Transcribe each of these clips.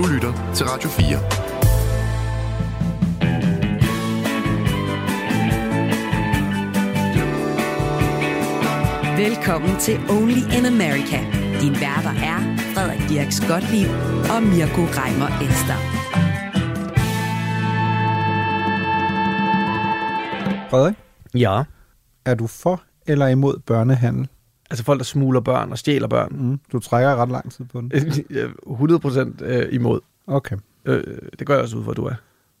Du lytter til Radio 4. Velkommen til Only in America. Din værter er Frederik Dirk Skottliv og Mirko Reimer Elster. Frederik, Ja. er du for eller imod børnehandel? Altså folk, der smugler børn og stjæler børn. Mm. Du trækker ret lang tid på den. 100% øh, imod. Okay. Øh, det gør jeg også ud for, at du er.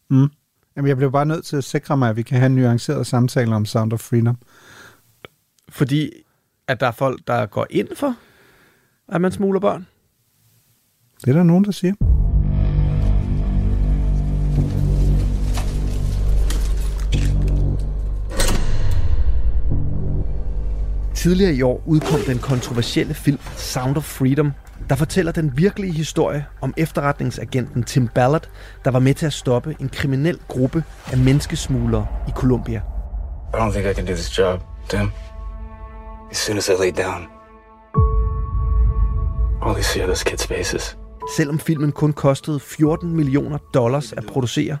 Mm. Jamen, jeg bliver bare nødt til at sikre mig, at vi kan have en nuanceret samtale om Sound of Freedom. Fordi at der er folk, der går ind for, at man smugler børn. Det er der nogen, der siger. Tidligere i år udkom den kontroversielle film Sound of Freedom, der fortæller den virkelige historie om efterretningsagenten Tim Ballard, der var med til at stoppe en kriminel gruppe af menneskesmuglere i Colombia. I don't think I can do this job, Tim. As soon as I lay down, all I see are those kids' faces. Selvom filmen kun kostede 14 millioner dollars at producere,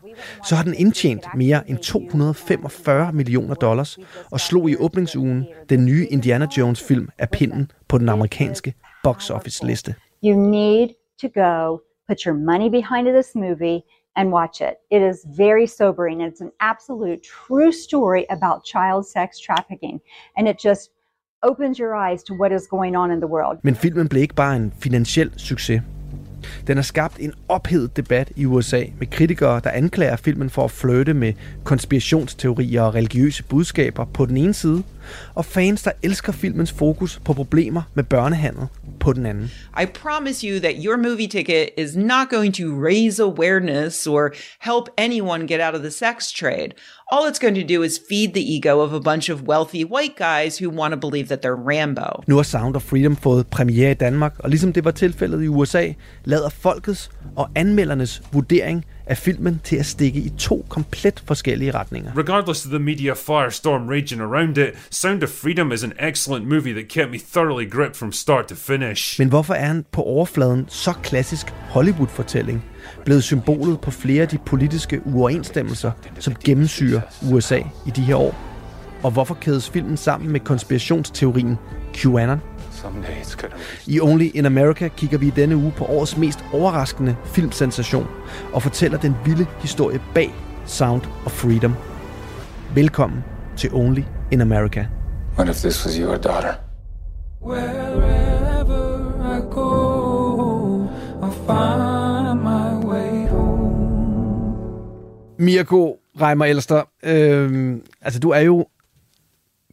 så har den indtjent mere end 245 millioner dollars og slog i åbningsugen den nye Indiana Jones film af pinden på den amerikanske box office liste. You need to go put your money behind this movie and watch it. It is very sobering. It's an absolute true story about child sex trafficking and it just opens your eyes to what is going on in the world. Men filmen blev ikke bare en finansiel succes. Den har skabt en ophedet debat i USA med kritikere, der anklager filmen for at flytte med konspirationsteorier og religiøse budskaber på den ene side, og fans, der elsker filmens fokus på problemer med børnehandel på den anden. I promise you that your movie ticket is not going to raise awareness or help anyone get out of the sex trade. All it's going to do is feed the ego of a bunch of wealthy white guys who want to believe that they're Rambo. Nu har Sound of Freedom fået premiere i Danmark, og ligesom det var tilfældet i USA, lader folkets og anmeldernes vurdering af filmen til at stikke i to komplet forskellige retninger. Regardless of the media firestorm raging around it, Sound of Freedom is an excellent movie that kept me thoroughly gripped from start to finish. Men hvorfor er han på overfladen så klassisk Hollywood-fortælling, blevet symbolet på flere af de politiske uoverensstemmelser, som gennemsyrer USA i de her år? Og hvorfor kædes filmen sammen med konspirationsteorien QAnon? I Only in America kigger vi i denne uge på årets mest overraskende filmsensation og fortæller den vilde historie bag Sound of Freedom. Velkommen til Only in America. What if this was your daughter? Wherever I go, I find my way home. Mirko Reimer Elster, øhm, altså du er jo,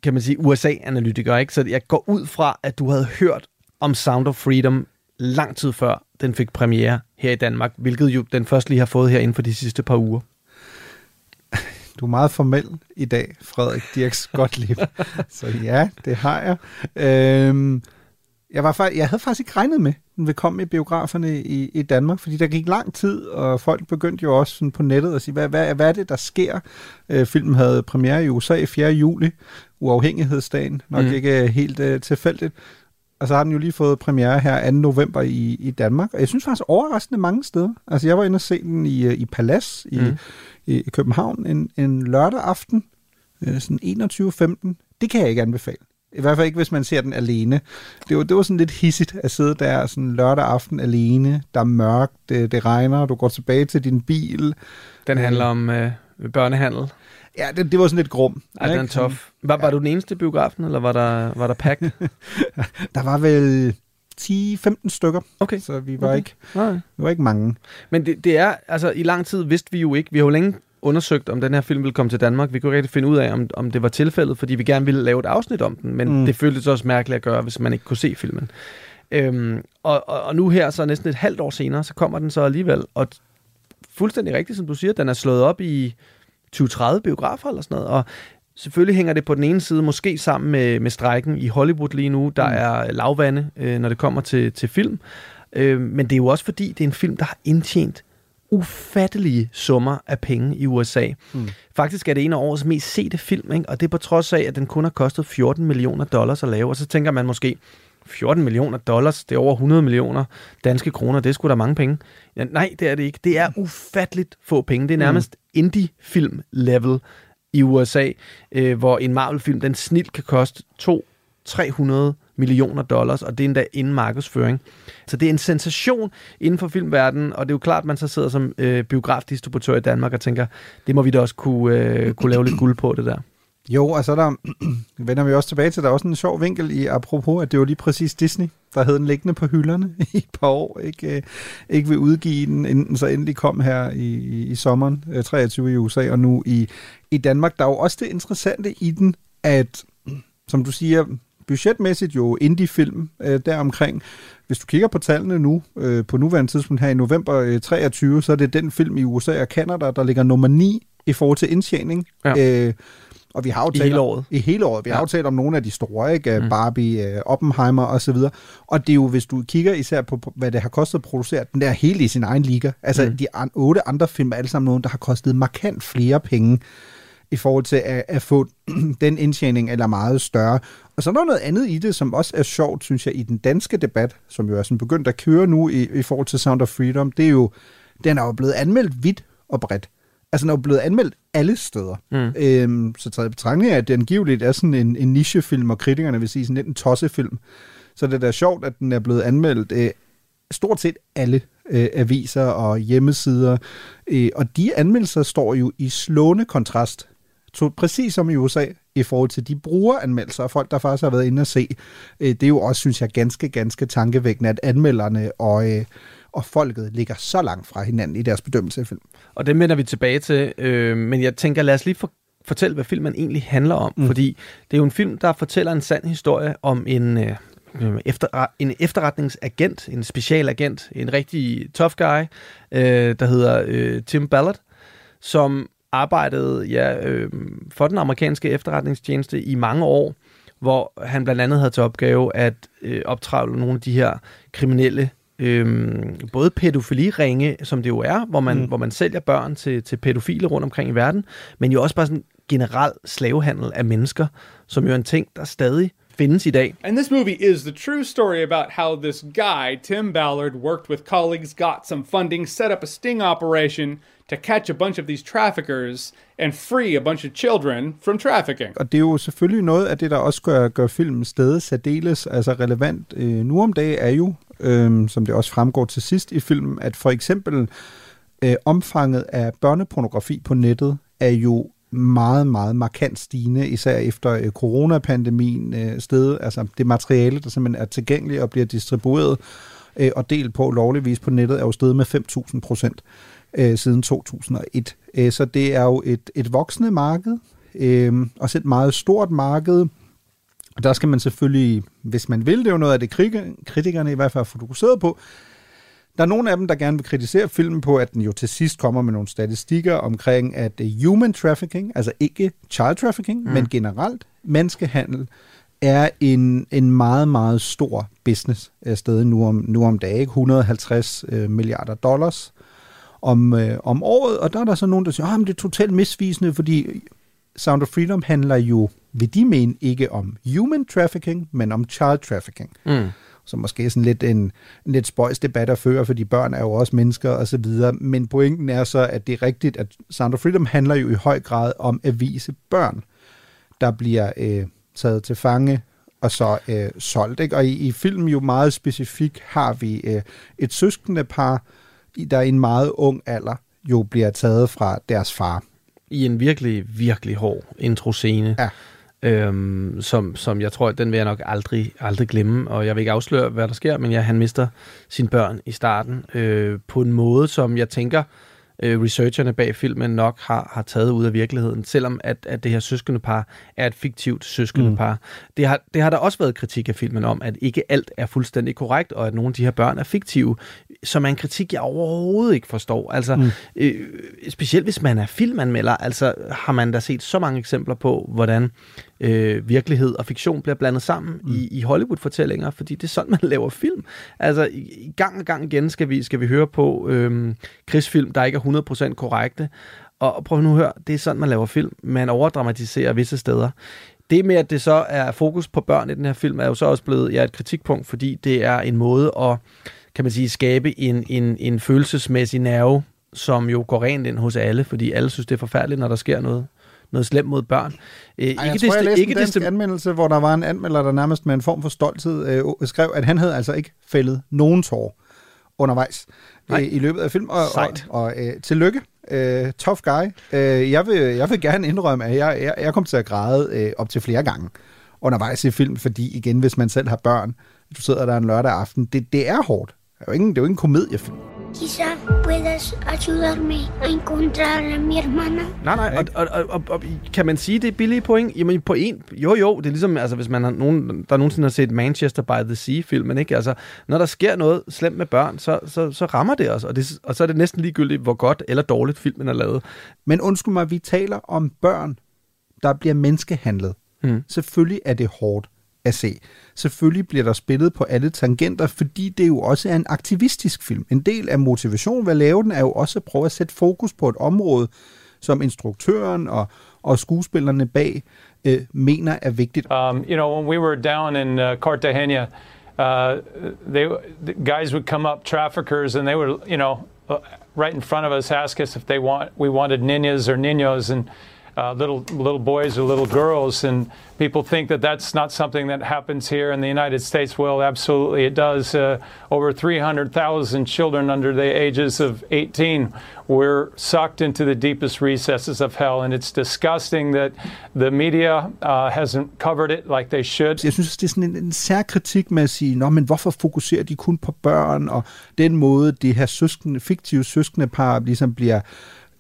kan man sige, USA-analytiker, ikke? Så jeg går ud fra, at du havde hørt om Sound of Freedom lang tid før den fik premiere her i Danmark, hvilket jo den først lige har fået her inden for de sidste par uger. Du er meget formel i dag, Frederik Dirks Gottlieb. Så ja, det har jeg. Øhm, jeg, var faktisk, jeg havde faktisk ikke regnet med, den ville komme i biograferne i, i Danmark, fordi der gik lang tid, og folk begyndte jo også sådan på nettet at sige, hvad, hvad, hvad er det, der sker? Øh, filmen havde premiere i USA 4. juli, uafhængighedsdagen, nok mm. ikke helt øh, tilfældigt. Og så har den jo lige fået premiere her 2. november i, i Danmark. Og jeg synes faktisk overraskende mange steder. Altså jeg var inde og se den i, i Palace i, mm. i, i København en, en lørdag aften, øh, sådan 21.15. Det kan jeg ikke anbefale. I hvert fald ikke, hvis man ser den alene. Det var, det var sådan lidt hissigt at sidde der sådan lørdag aften alene. Der er mørkt, det, det regner, du går tilbage til din bil. Den handler om øh, børnehandel. Ja, det, det var sådan lidt grum. Ej, den er tof. Var, var du den eneste biografen, eller var der, var der pack? der var vel 10-15 stykker, okay. så vi var, Okay. ikke, Nej. vi var ikke mange. Men det, det er, altså i lang tid vidste vi jo ikke, vi har jo længe undersøgt, om den her film ville komme til Danmark. Vi kunne ikke rigtig finde ud af, om, om det var tilfældet, fordi vi gerne ville lave et afsnit om den, men Mm. det føltes også mærkeligt at gøre, hvis man ikke kunne se filmen. Øhm, og, og, og nu her, så næsten et halvt år senere, så kommer den så alligevel, og fuldstændig rigtigt, som du siger, den er slået op i 20-30 biografer eller sådan noget, og selvfølgelig hænger det på den ene side måske sammen med, med strækken i Hollywood lige nu, der mm. er lavvande, øh, når det kommer til, til film. Øh, men det er jo også fordi, det er en film, der har indtjent ufattelige summer af penge i USA. Mm. Faktisk er det en af årets mest sete film, ikke? og det er på trods af, at den kun har kostet 14 millioner dollars at lave. Og så tænker man måske, 14 millioner dollars, det er over 100 millioner danske kroner, det er sgu da mange penge. Ja, nej, det er det ikke. Det er ufatteligt få penge. Det er nærmest mm. indie-film-level i USA, øh, hvor en Marvel-film, den snit kan koste 200-300 millioner dollars, og det er endda inden markedsføring. Så det er en sensation inden for filmverdenen, og det er jo klart, at man så sidder som øh, biografdistributør i Danmark og tænker, det må vi da også kunne, øh, kunne lave lidt guld på, det der. Jo, og så der, vender vi også tilbage til, der er også en sjov vinkel i, apropos, at det var lige præcis Disney, der havde den liggende på hylderne i et par år, ikke, øh, ikke vil udgive den, inden den så endelig kom her i, i, sommeren øh, 23 i USA, og nu i, i Danmark. Der er jo også det interessante i den, at, som du siger, budgetmæssigt jo indie-film øh, deromkring. Hvis du kigger på tallene nu, øh, på nuværende tidspunkt her i november øh, 23, så er det den film i USA og Canada, der ligger nummer 9 i forhold til indtjening. Ja. Øh, og vi har jo I talt hele om- året. I hele året. Vi ja. har jo talt om nogle af de store, ikke? Mm. Barbie, øh, Oppenheimer og så videre. Og det er jo, hvis du kigger især på, hvad det har kostet at producere, den der helt i sin egen liga. Altså, mm. de an, otte andre film er alle sammen nogle, der har kostet markant flere penge i forhold til at, at få den indtjening eller meget større. Og så er der noget andet i det, som også er sjovt, synes jeg, i den danske debat, som jo er sådan begyndt at køre nu i, i forhold til Sound of Freedom, det er jo, den er jo blevet anmeldt vidt og bredt. Altså, den er jo blevet anmeldt alle steder. Mm. Øhm, så taget i betragtning af, at den givetligt er sådan en, en nichefilm, og kritikerne vil sige sådan lidt en tossefilm. Så det er da sjovt, at den er blevet anmeldt øh, stort set alle øh, aviser og hjemmesider. Øh, og de anmeldelser står jo i slående kontrast, to, præcis som i USA, i forhold til de brugeranmeldelser og folk, der faktisk har været inde og se. Øh, det er jo også, synes jeg, ganske, ganske tankevækkende, at anmelderne og, øh, og folket ligger så langt fra hinanden i deres bedømmelse af film. Og det vender vi tilbage til, øh, men jeg tænker, lad os lige for, fortælle, hvad filmen egentlig handler om. Mm. Fordi det er jo en film, der fortæller en sand historie om en, øh, efter, en efterretningsagent, en specialagent, en rigtig tough guy, øh, der hedder øh, Tim Ballard, som arbejdede ja, øh, for den amerikanske efterretningstjeneste i mange år, hvor han blandt andet havde til opgave at øh, optravle nogle af de her kriminelle Øhm, både pædofiliringe, som det jo er, hvor man, mm. hvor man sælger børn til, til pædofile rundt omkring i verden, men jo også bare sådan generel slavehandel af mennesker, som jo er en ting, der stadig findes i dag. And this movie is the true story about how this guy, Tim Ballard, worked with colleagues, got some funding, set up a sting operation to catch a bunch of these traffickers and free a bunch of children from trafficking. Og det er jo selvfølgelig noget af det, der også gør, gør filmen stedet særdeles altså relevant øh, nu om dagen, er jo, øh, som det også fremgår til sidst i filmen, at for eksempel øh, omfanget af børnepornografi på nettet er jo meget, meget markant stigende, især efter øh, coronapandemien øh, sted. Altså det materiale, der simpelthen er tilgængeligt og bliver distribueret øh, og delt på lovligvis på nettet, er jo steget med 5.000 procent øh, siden 2001. Øh, så det er jo et, et voksende marked, øh, også et meget stort marked. Og der skal man selvfølgelig, hvis man vil, det er jo noget af det, kritikerne i hvert fald har fokuseret på, der er nogle af dem, der gerne vil kritisere filmen på, at den jo til sidst kommer med nogle statistikker omkring, at øh, human trafficking, altså ikke child trafficking, mm. men generelt menneskehandel, er en, en meget, meget stor business øh, stadig nu om, nu om dagen. 150 øh, milliarder dollars om, øh, om året, og der er der så nogen, der siger, at det er totalt misvisende, fordi Sound of Freedom handler jo, vil de mene, ikke om human trafficking, men om child trafficking. Mm. Så måske er sådan lidt en, en lidt spøjs debat at føre, fordi børn er jo også mennesker og så videre. Men pointen er så, at det er rigtigt, at Sound of Freedom handler jo i høj grad om at vise børn, der bliver øh, taget til fange og så øh, solgt. Ikke? Og i, i filmen jo meget specifikt har vi øh, et søskende par, der i en meget ung alder jo bliver taget fra deres far. I en virkelig, virkelig hård introscene. Ja. Øhm, som, som jeg tror, den vil jeg nok aldrig, aldrig glemme, og jeg vil ikke afsløre, hvad der sker, men ja, han mister sine børn i starten øh, på en måde, som jeg tænker, øh, researcherne bag filmen nok har, har taget ud af virkeligheden, selvom at, at det her søskendepar er et fiktivt søskendepar. Mm. Det, har, det har der også været kritik af filmen om, at ikke alt er fuldstændig korrekt, og at nogle af de her børn er fiktive, som er en kritik, jeg overhovedet ikke forstår. Altså, mm. øh, specielt hvis man er filmanmelder, altså har man da set så mange eksempler på, hvordan øh, virkelighed og fiktion bliver blandet sammen mm. i, i Hollywood-fortællinger, fordi det er sådan, man laver film. Altså, i, gang og gang igen skal vi, skal vi høre på øh, krigsfilm, der ikke er 100% korrekte. Og, og prøv nu at høre, det er sådan, man laver film. Man overdramatiserer visse steder. det med, at det så er fokus på børn i den her film, er jo så også blevet ja, et kritikpunkt, fordi det er en måde at, kan man sige, skabe en, en, en følelsesmæssig nerve, som jo går rent ind hos alle, fordi alle synes, det er forfærdeligt, når der sker noget, noget slemt mod børn. Øh, Ej, jeg ikke tror, jeg læste ikke en dansk det, anmeldelse, hvor der var en anmelder, der nærmest med en form for stolthed øh, skrev, at han havde altså ikke fældet nogen tår undervejs øh, i løbet af film. Og, Sejt. og, og øh, tillykke, øh, tough guy. Øh, jeg, vil, jeg vil gerne indrømme, at jeg, jeg, jeg kom til at græde øh, op til flere gange undervejs i film, fordi igen, hvis man selv har børn, du sidder der en lørdag aften, det, det er hårdt. Det er jo ingen, det er jo ingen komediefilm. Quizá puedas ayudarme a encontrar a mi hermana. Nej, nej, og, og, og, og, og kan man sige, det er billige point? Jamen på en, jo jo, det er ligesom, altså hvis man har nogen, der nogensinde har set Manchester by the Sea-filmen, ikke? Altså, når der sker noget slemt med børn, så, så, så rammer det os, og, det, og så er det næsten ligegyldigt, hvor godt eller dårligt filmen er lavet. Men undskyld mig, vi taler om børn, der bliver menneskehandlet. Mm. Selvfølgelig er det hårdt at se. Selvfølgelig bliver der spillet på alle tangenter, fordi det jo også er en aktivistisk film. En del af motivationen ved at lave den er jo også at prøve at sætte fokus på et område, som instruktøren og, og skuespillerne bag øh, mener er vigtigt. Um, you know, when we were down in uh, Cartagena, uh, they, the guys would come up, traffickers, and they would, you know, uh, right in front of us, ask us if they want we wanted ninas or ninos, and uh, little little boys or little girls, and people think that that's not something that happens here in the United States. Well, absolutely, it does. Uh, over 300,000 children under the ages of 18 were sucked into the deepest recesses of hell, and it's disgusting that the media uh, hasn't covered it like they should. Jeg synes, det er sådan en, en sær kritik med at sige, Nå, men hvorfor fokuserer de kun på børn, og den måde, det her søskende, fiktive søskende par ligesom bliver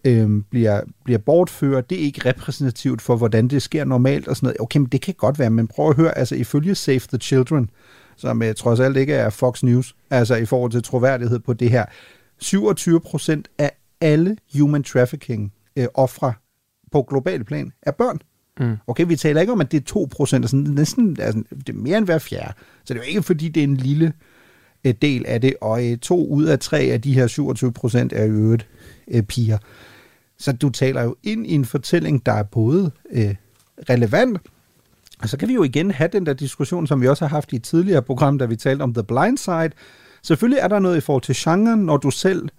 øh, bliver, bliver bortført, det er ikke repræsentativt for, hvordan det sker normalt og sådan noget. Okay, men det kan godt være, men prøv at høre, altså ifølge Save the Children, som uh, trods alt ikke er Fox News, altså i forhold til troværdighed på det her, 27 procent af alle human trafficking uh, ofre på global plan er børn. Mm. Okay, vi taler ikke om, at det er 2 procent, altså næsten, altså, det er mere end hver fjerde. Så det er jo ikke, fordi det er en lille uh, del af det, og uh, to ud af tre af de her 27 procent er i øvrigt uh, piger. Så du taler jo ind i en fortælling, der er både øh, relevant, og så kan vi jo igen have den der diskussion, som vi også har haft i et tidligere program, da vi talte om The Blind Side. Selvfølgelig er der noget i forhold til genren, når du selv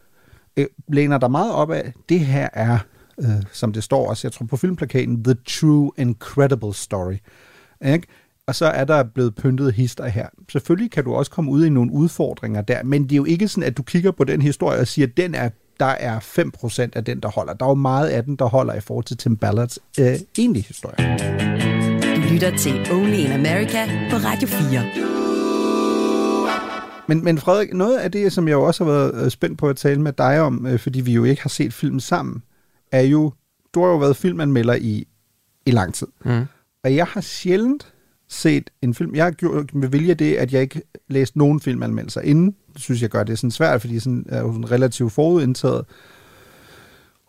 øh, læner dig meget op af, det her er, øh, som det står også, jeg tror på filmplakaten, The True Incredible Story. Ikke? Og så er der blevet pyntet hister her. Selvfølgelig kan du også komme ud i nogle udfordringer der, men det er jo ikke sådan, at du kigger på den historie og siger, at den er der er 5% af den, der holder. Der er jo meget af den, der holder i forhold til Tim Ballards øh, egentlige historie. Du lytter til Only in America på Radio 4. Men, men Frederik, noget af det, som jeg jo også har været øh, spændt på at tale med dig om, øh, fordi vi jo ikke har set filmen sammen, er jo, du har jo været filmanmelder i, i lang tid. Mm. Og jeg har sjældent set en film. Jeg har gjort med vilje det, at jeg ikke læste nogen filmanmeldelser inden. Synes jeg gør det sådan svært, fordi sådan, er jo sådan relativt forudindtaget.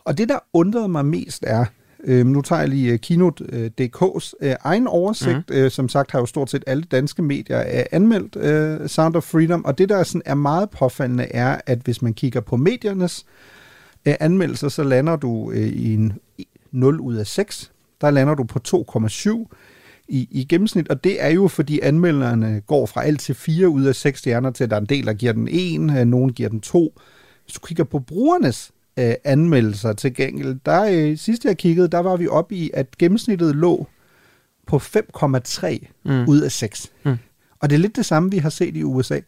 Og det, der undrede mig mest er, øh, nu tager jeg lige Kino.dk's øh, egen oversigt, mm. øh, som sagt har jo stort set alle danske medier øh, anmeldt øh, Sound of Freedom, og det, der sådan er meget påfaldende, er, at hvis man kigger på mediernes øh, anmeldelser, så lander du øh, i en 0 ud af 6. Der lander du på 2,7 i, i gennemsnit, og det er jo, fordi anmelderne går fra alt til 4 ud af 6 stjerner til, at der er en del, der giver den 1, nogen giver den 2. Hvis du kigger på brugernes øh, anmeldelser til gengæld, der øh, sidst jeg kiggede, der var vi oppe i, at gennemsnittet lå på 5,3 Mm. ud af 6. Mm. Og det er lidt det samme, vi har set i USA.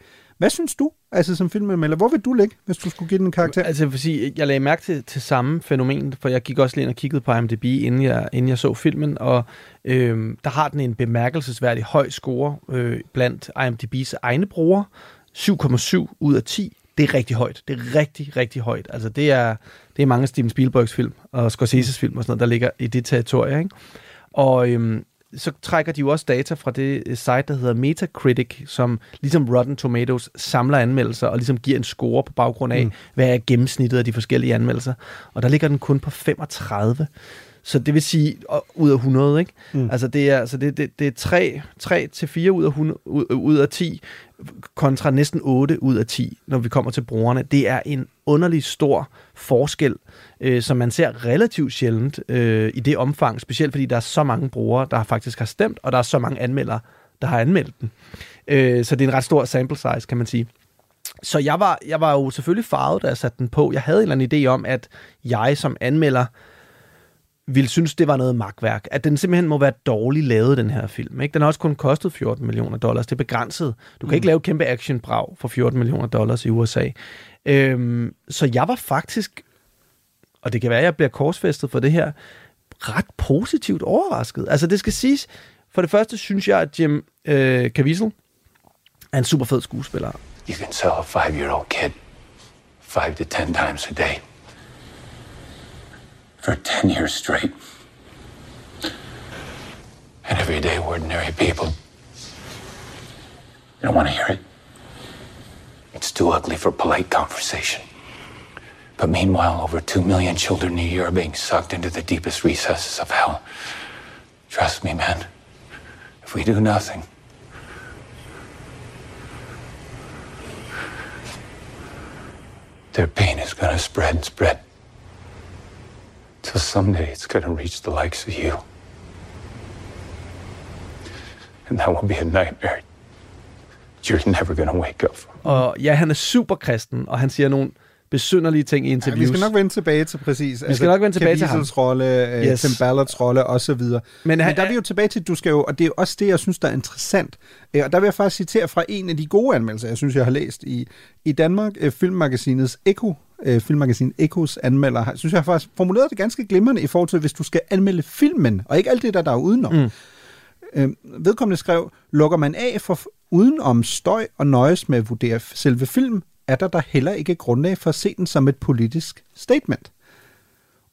Hvad synes du, altså som filmanmelder? Hvor vil du ligge, hvis du skulle give den en karakter? Altså, jeg, sige, jeg lagde mærke til, til samme fænomen, for jeg gik også lige ind og kiggede på IMDb, inden jeg, inden jeg så filmen, og øh, der har den en bemærkelsesværdig høj score øh, blandt IMDb's egne brugere. 7,7 ud af 10. Det er rigtig højt. Det er rigtig, rigtig højt. Altså, det er, det er mange Steven Spielbergs film og Scorsese's film og sådan noget, der ligger i det territorie, ikke? Og øhm, så trækker de jo også data fra det øh, site, der hedder Metacritic, som ligesom Rotten Tomatoes samler anmeldelser og ligesom giver en score på baggrund af, Mm. mm. hvad er gennemsnittet af de forskellige anmeldelser. Og der ligger den kun på 35. Så det vil sige ud af 100, ikke? Mm. Altså det er, altså det, det, det er 3, 3 til 4 ud af, 100, ud, ud af 10, kontra næsten 8 ud af 10, når vi kommer til brugerne. Det er en underlig stor forskel, øh, som man ser relativt sjældent øh, i det omfang, specielt fordi der er så mange brugere, der faktisk har stemt, og der er så mange anmeldere, der har anmeldt den. Øh, så det er en ret stor sample size, kan man sige. Så jeg var, jeg var jo selvfølgelig farvet, da jeg satte den på. Jeg havde en eller anden idé om, at jeg som anmelder ville synes, det var noget magtværk. At den simpelthen må være dårligt lavet, den her film. Ikke? Den har også kun kostet 14 millioner dollars. Det er begrænset. Du kan mm. ikke lave et kæmpe actionbrag for 14 millioner dollars i USA. Øhm, så jeg var faktisk, og det kan være, at jeg bliver korsfæstet for det her, ret positivt overrasket. Altså det skal siges, for det første synes jeg, at Jim øh, Caviezel er en super fed skuespiller. You can sell a five year old kid five to ten times a day for 10 years straight. And everyday ordinary people. They don't want to hear it. It's too ugly for polite conversation. But meanwhile, over two million children a year are being sucked into the deepest recesses of hell. Trust me, man. If we do nothing, their pain is gonna spread and spread. Till someday it's gonna reach the likes of you. And that will be a nightmare you're never gonna wake up from. Og ja, han er super kristen, og han siger nogle besynderlige ting i Ja, interviews. vi skal nok vende tilbage til præcis. Vi skal nok vende tilbage til ham. Caviezel's rolle, øh, Yes. Tim Ballards rolle osv. Men, Men der er vi jo tilbage til, du skal jo, og det er jo også det, jeg synes, der er interessant. Øh, Og der vil jeg faktisk citere fra en af de gode anmeldelser, jeg synes, jeg har læst i, i Danmark, øh, filmmagasinets Eko, øh, filmmagasin Ekos anmelder, har- synes jeg har faktisk formuleret det ganske glimrende i forhold til, hvis du skal anmelde filmen, og ikke alt det, der, der er udenom. Mm. Øh, vedkommende skrev, lukker man af for udenom støj og nøjes med at vurdere selve film, er der der heller ikke grundlag for at se den som et politisk statement.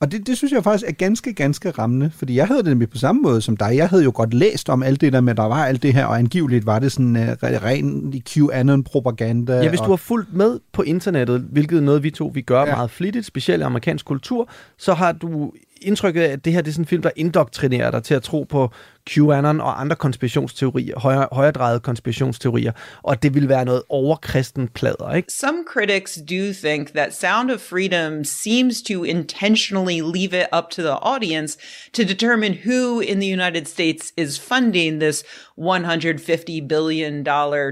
Og det, det synes jeg faktisk er ganske, ganske rammende, fordi jeg havde det nemlig på samme måde som dig. Jeg havde jo godt læst om alt det der med, der var alt det her, og angiveligt var det sådan uh, ren QAnon-propaganda. Ja, hvis du og, har fulgt med på internettet, hvilket er noget, vi to vi gør ja. meget flittigt, specielt i amerikansk kultur, så har du indtrykket af, at det her det er sådan en film, der indoktrinerer dig til at tro på QAnon og andre konspirationsteorier, højre, højredrejede konspirationsteorier, og det vil være noget overkristen plader, ikke? Some critics do think that Sound of Freedom seems to intentionally leave it up to the audience to determine who in the United States is funding this $150 billion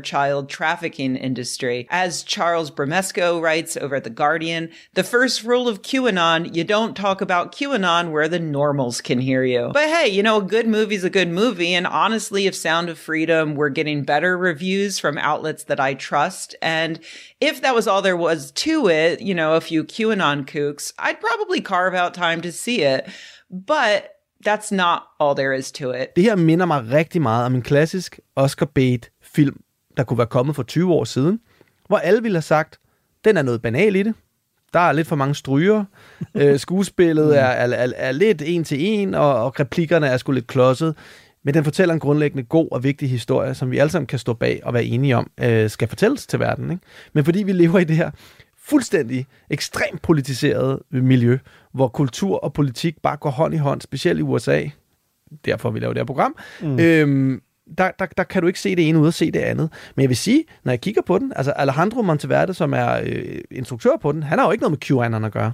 child trafficking industry. As Charles Bramesco writes over at The Guardian, the first rule of QAnon, you don't talk about QAnon where the normals can hear you. But hey, you know, a good movie's a good movie. And honestly, if Sound of Freedom were getting better reviews from outlets that I trust, and if that was all there was to it, you know, a few QAnon kooks, I'd probably carve out time to see it. But that's not all there is to it. Det her minder mig rigtig meget om en klassisk Oscar bait film, der kunne være kommet for 20 år siden, hvor alle ville have sagt, den er noget banal i det. Der er lidt for mange stryger. øh, skuespillet er, er, er, er lidt en til en, og, og replikkerne er sgu lidt klodset. Men den fortæller en grundlæggende god og vigtig historie, som vi alle sammen kan stå bag og være enige om, øh, skal fortælles til verden. Ikke? Men fordi vi lever i det her fuldstændig ekstremt politiseret miljø, hvor kultur og politik bare går hånd i hånd, specielt i USA, derfor vi laver det her program, mm. øhm, der, der, der kan du ikke se det ene ud og se det andet. Men jeg vil sige, når jeg kigger på den, altså Alejandro Monteverde, som er øh, instruktør på den, han har jo ikke noget med QAnon at gøre.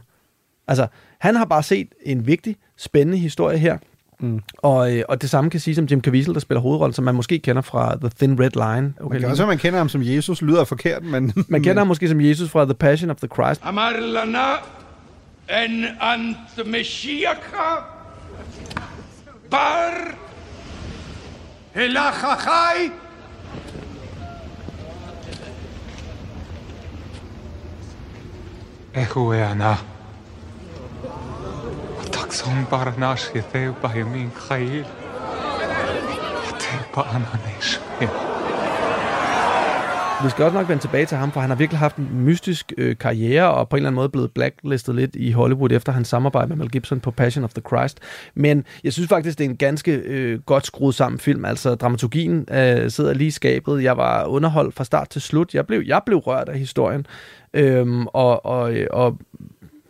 Altså, han har bare set en vigtig, spændende historie her. Mm. Og, øh, og det samme kan sige som Jim Caviezel, der spiller hovedrollen, som man måske kender fra The Thin Red Line. Okay, man kan også man kender ham som Jesus, lyder forkert, men... man kender ham måske som Jesus fra The Passion of the Christ. Amarlana en ant messiaka bar הילך החי איכו הענה. התחסום ברנש יתהו בימין חיל, יתהו בענני שמיר. Vi skal også nok vende tilbage til ham, for han har virkelig haft en mystisk øh, karriere, og på en eller anden måde blevet blacklistet lidt i Hollywood efter hans samarbejde med Mel Gibson på Passion of the Christ. Men jeg synes faktisk, det er en ganske øh, godt skruet sammen film. Altså, dramaturgien øh, sidder lige i skabet. Jeg var underholdt fra start til slut. Jeg blev, jeg blev rørt af historien. Øhm, og, og, øh, og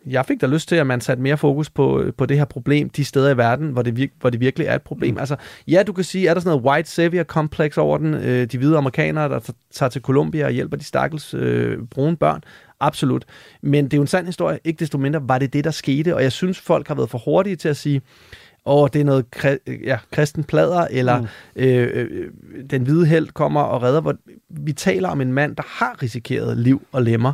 jeg fik da lyst til, at man satte mere fokus på, på det her problem de steder i verden, hvor det, vir- hvor det virkelig er et problem. Mm. Altså, ja, du kan sige, er der sådan noget white savior complex over den? Øh, de hvide amerikanere, der tager til Colombia og hjælper de stakkels øh, brune børn. Absolut. Men det er jo en sand historie. Ikke desto mindre var det det, der skete. Og jeg synes, folk har været for hurtige til at sige, åh, det er noget kri- ja, kristen plader, eller mm. øh, øh, den hvide held kommer og redder. Hvor vi taler om en mand, der har risikeret liv og lemmer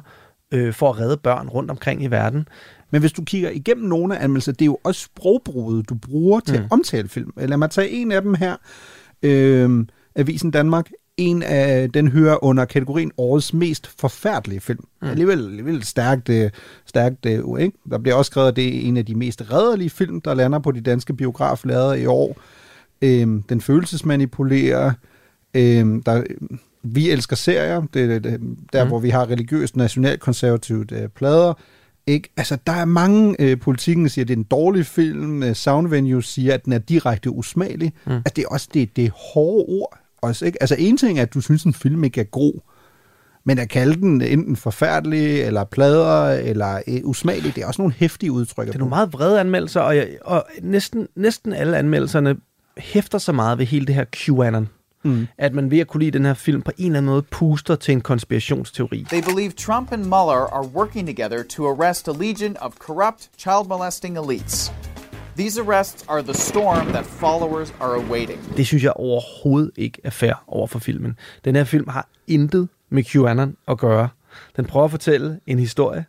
øh, for at redde børn rundt omkring i verden. Men hvis du kigger igennem nogle af anmeldelser, det er jo også sprogbruget, du bruger til mm. at omtale film. Lad mig tage en af dem her. Øh, Avisen Danmark. En af den hører under kategorien årets mest forfærdelige film. Mm. Alligevel, alligevel stærkt, øh, stærkt øh, ikke? Der bliver også skrevet, at det er en af de mest redderlige film, der lander på de danske biograflader i år. Øh, den følelsesmanipulerer. Øh, der, vi elsker serier. Det er der, mm. hvor vi har religiøst nationalkonservativt øh, plader. Ikke? Altså, der er mange, øh, politikken siger, at det er en dårlig film. Øh, Sound Venue siger, at den er direkte usmagelig. Mm. At det er også det, det er hårde ord. Også, ikke? Altså, en ting er, at du synes, en film ikke er god. Men at kalde den enten forfærdelig, eller plader, eller øh, usmagelig, det er også nogle hæftige udtryk. Det er nogle meget vrede anmeldelser, og, jeg, og næsten, næsten alle anmeldelserne hæfter så meget ved hele det her QAnon. Mm. At man ved at kunne lide den her film på en eller anden måde puster til en konspirationsteori. They believe Trump and Mueller are working together to arrest a legion of corrupt, child molesting elites. These arrests are the storm that followers are awaiting. Det synes jeg overhovedet ikke er fair over for filmen. Den her film har intet med QAnon at gøre. Den prøver at fortælle en historie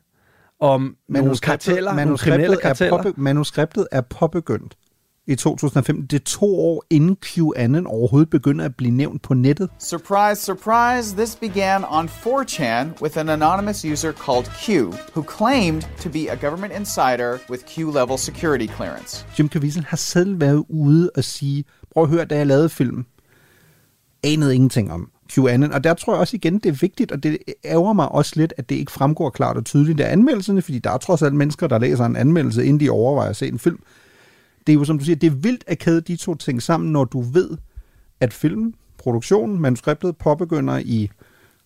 om nogle karteller, nogle kriminelle karteller. Er påbe- manuskriptet er påbegyndt i 2015. Det er to år inden QAnon overhovedet begynder at blive nævnt på nettet. Surprise, surprise, this began on 4chan with an anonymous user called Q, who claimed to be a government insider with Q-level security clearance. Jim Caviezel har selv været ude og sige, prøv at høre, da jeg lavede filmen, anede ingenting om QAnon, og der tror jeg også igen, det er vigtigt, og det ærger mig også lidt, at det ikke fremgår klart og tydeligt af anmeldelserne, fordi der er trods alt mennesker, der læser en anmeldelse, inden de overvejer at se en film det er jo, som du siger, det er vildt at kæde de to ting sammen, når du ved, at filmen, produktionen, manuskriptet påbegynder i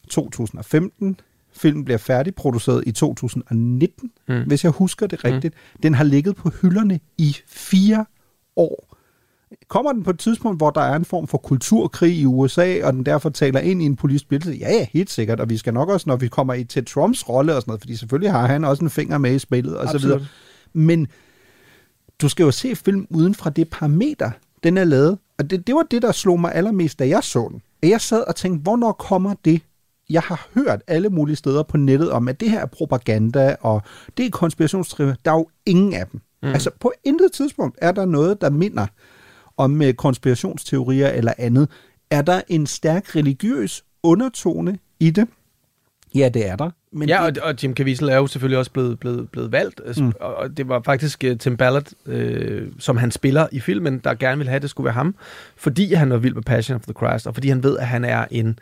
2015. Filmen bliver færdigproduceret i 2019, mm. hvis jeg husker det rigtigt. Mm. Den har ligget på hylderne i fire år. Kommer den på et tidspunkt, hvor der er en form for kulturkrig i USA, og den derfor taler ind i en politisk billede? Ja, ja, helt sikkert. Og vi skal nok også, når vi kommer i til Trumps rolle og sådan noget, fordi selvfølgelig har han også en finger med i spillet og så videre. Men du skal jo se film uden fra det parameter, den er lavet. Og det, det var det, der slog mig allermest, da jeg så den. At jeg sad og tænkte, hvornår kommer det? Jeg har hørt alle mulige steder på nettet om, at det her er propaganda, og det er konspirationsteorier. Der er jo ingen af dem. Mm. Altså, på intet tidspunkt er der noget, der minder om øh, konspirationsteorier eller andet. Er der en stærk religiøs undertone i det? Ja, det er der. Men ja, det... og, og Jim Caviezel er jo selvfølgelig også blevet, blevet, blevet valgt, mm. og det var faktisk uh, Tim Ballard, øh, som han spiller i filmen, der gerne ville have, at det skulle være ham, fordi han var vild med Passion of the Christ, og fordi han ved, at han er en,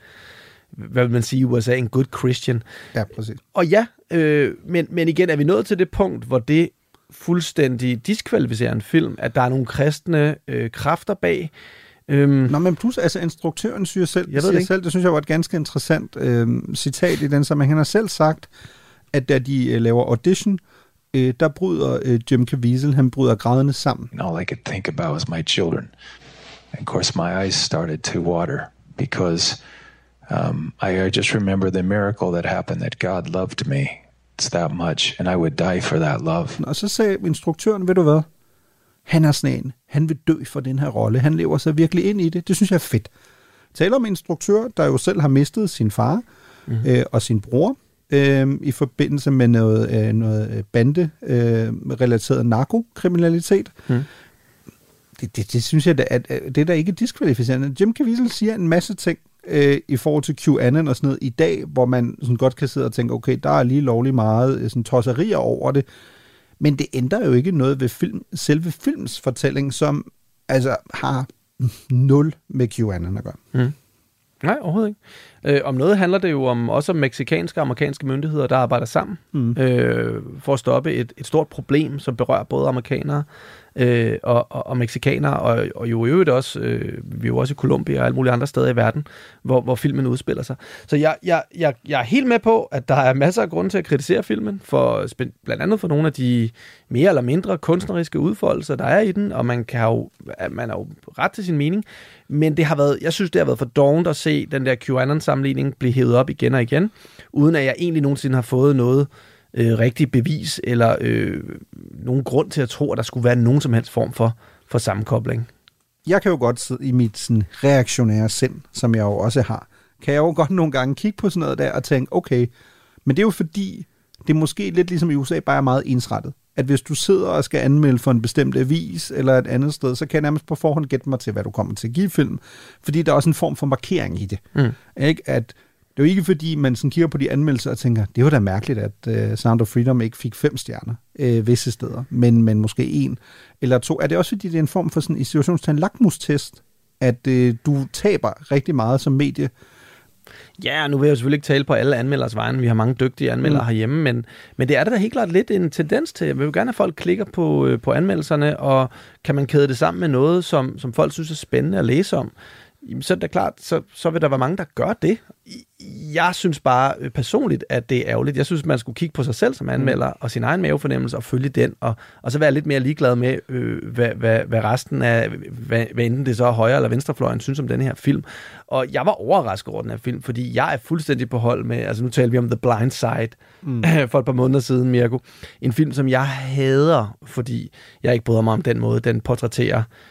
hvad vil man sige i USA, en good Christian. Ja, præcis. Og ja, øh, men, men igen er vi nået til det punkt, hvor det fuldstændig diskvalificerer en film, at der er nogle kristne øh, kræfter bag, Øhm, Nå, men plus, altså instruktøren siger selv, jeg ved det, selv, det synes jeg var et ganske interessant øhm, citat i den sammenhæng. Han har selv sagt, at da de øh, laver audition, øh, der bryder øh, Jim Caviezel, han bryder grædende sammen. All I could think about was my children. And of course my eyes started to water because um, I, I just remember the miracle that happened, that God loved me. It's that much, and I would die for that love. Og så sagde instruktøren, ved du hvad? Han er sådan en. Han vil dø for den her rolle. Han lever sig virkelig ind i det. Det synes jeg er fedt. Taler om en instruktør, der jo selv har mistet sin far mm. øh, og sin bror øh, i forbindelse med noget, øh, noget bande-relateret øh, narkokriminalitet. Mm. Det, det, det synes jeg, at, at, at det er da ikke diskvalificerende. Jim Caviezel siger en masse ting øh, i forhold til QAnon og sådan noget i dag, hvor man sådan godt kan sidde og tænke, okay, der er lige lovlig meget øh, sådan tosserier over det. Men det ændrer jo ikke noget ved film, selve films fortælling, som altså har nul med QAnon at gøre. Mm. Nej, overhovedet ikke. Øh, om noget handler det jo om også om meksikanske og amerikanske myndigheder, der arbejder sammen mm. øh, for at stoppe et, et stort problem, som berører både amerikanere øh, og, og, og mexikanere, og, og jo i øvrigt også, øh, vi er jo også i Colombia og alle mulige andre steder i verden, hvor, hvor filmen udspiller sig. Så jeg, jeg, jeg, jeg er helt med på, at der er masser af grunde til at kritisere filmen, for blandt andet for nogle af de mere eller mindre kunstneriske udfoldelser, der er i den, og man kan jo, man er jo ret til sin mening, men det har været, jeg synes, det har været for dovent at se den der QAnon-sammenligning blive hævet op igen og igen, uden at jeg egentlig nogensinde har fået noget øh, rigtig bevis eller øh, nogen grund til at tro, at der skulle være nogen som helst form for, for sammenkobling. Jeg kan jo godt sidde i mit sådan, reaktionære sind, som jeg jo også har, kan jeg jo godt nogle gange kigge på sådan noget der og tænke, okay, men det er jo fordi, det er måske lidt ligesom i USA, bare er meget ensrettet. At hvis du sidder og skal anmelde for en bestemt avis eller et andet sted, så kan jeg nærmest på forhånd gætte mig til, hvad du kommer til at give film. Fordi der er også en form for markering i det. Mm. Ikke? At det er jo ikke fordi, man sådan kigger på de anmeldelser og tænker, det var da mærkeligt, at uh, Sound of Freedom ikke fik fem stjerner uh, visse steder, men, men måske en eller to. Er det også fordi, det er en form for sådan i situationstegn lakmustest, at uh, du taber rigtig meget som medie, Ja, nu vil jeg jo selvfølgelig ikke tale på alle anmelders vegne. Vi har mange dygtige anmeldere mm. herhjemme, men, men det er der da helt klart lidt en tendens til. Jeg vil jo gerne at folk klikker på, på anmeldelserne, og kan man kæde det sammen med noget, som, som folk synes er spændende at læse om jamen, så er det klart, så, så vil der være mange, der gør det. Jeg synes bare øh, personligt, at det er ærgerligt. Jeg synes, man skulle kigge på sig selv som anmelder, mm. og sin egen mavefornemmelse, og følge den, og, og så være lidt mere ligeglad med, øh, hvad, hvad, hvad resten af, hvad, hvad enten det så er højre- eller venstrefløjen, synes om den her film. Og jeg var overrasket over den her film, fordi jeg er fuldstændig på hold med, altså nu taler vi om The Blind Side mm. for et par måneder siden, Mirko. En film, som jeg hader, fordi jeg ikke bryder mig om den måde, den portrætterer øh,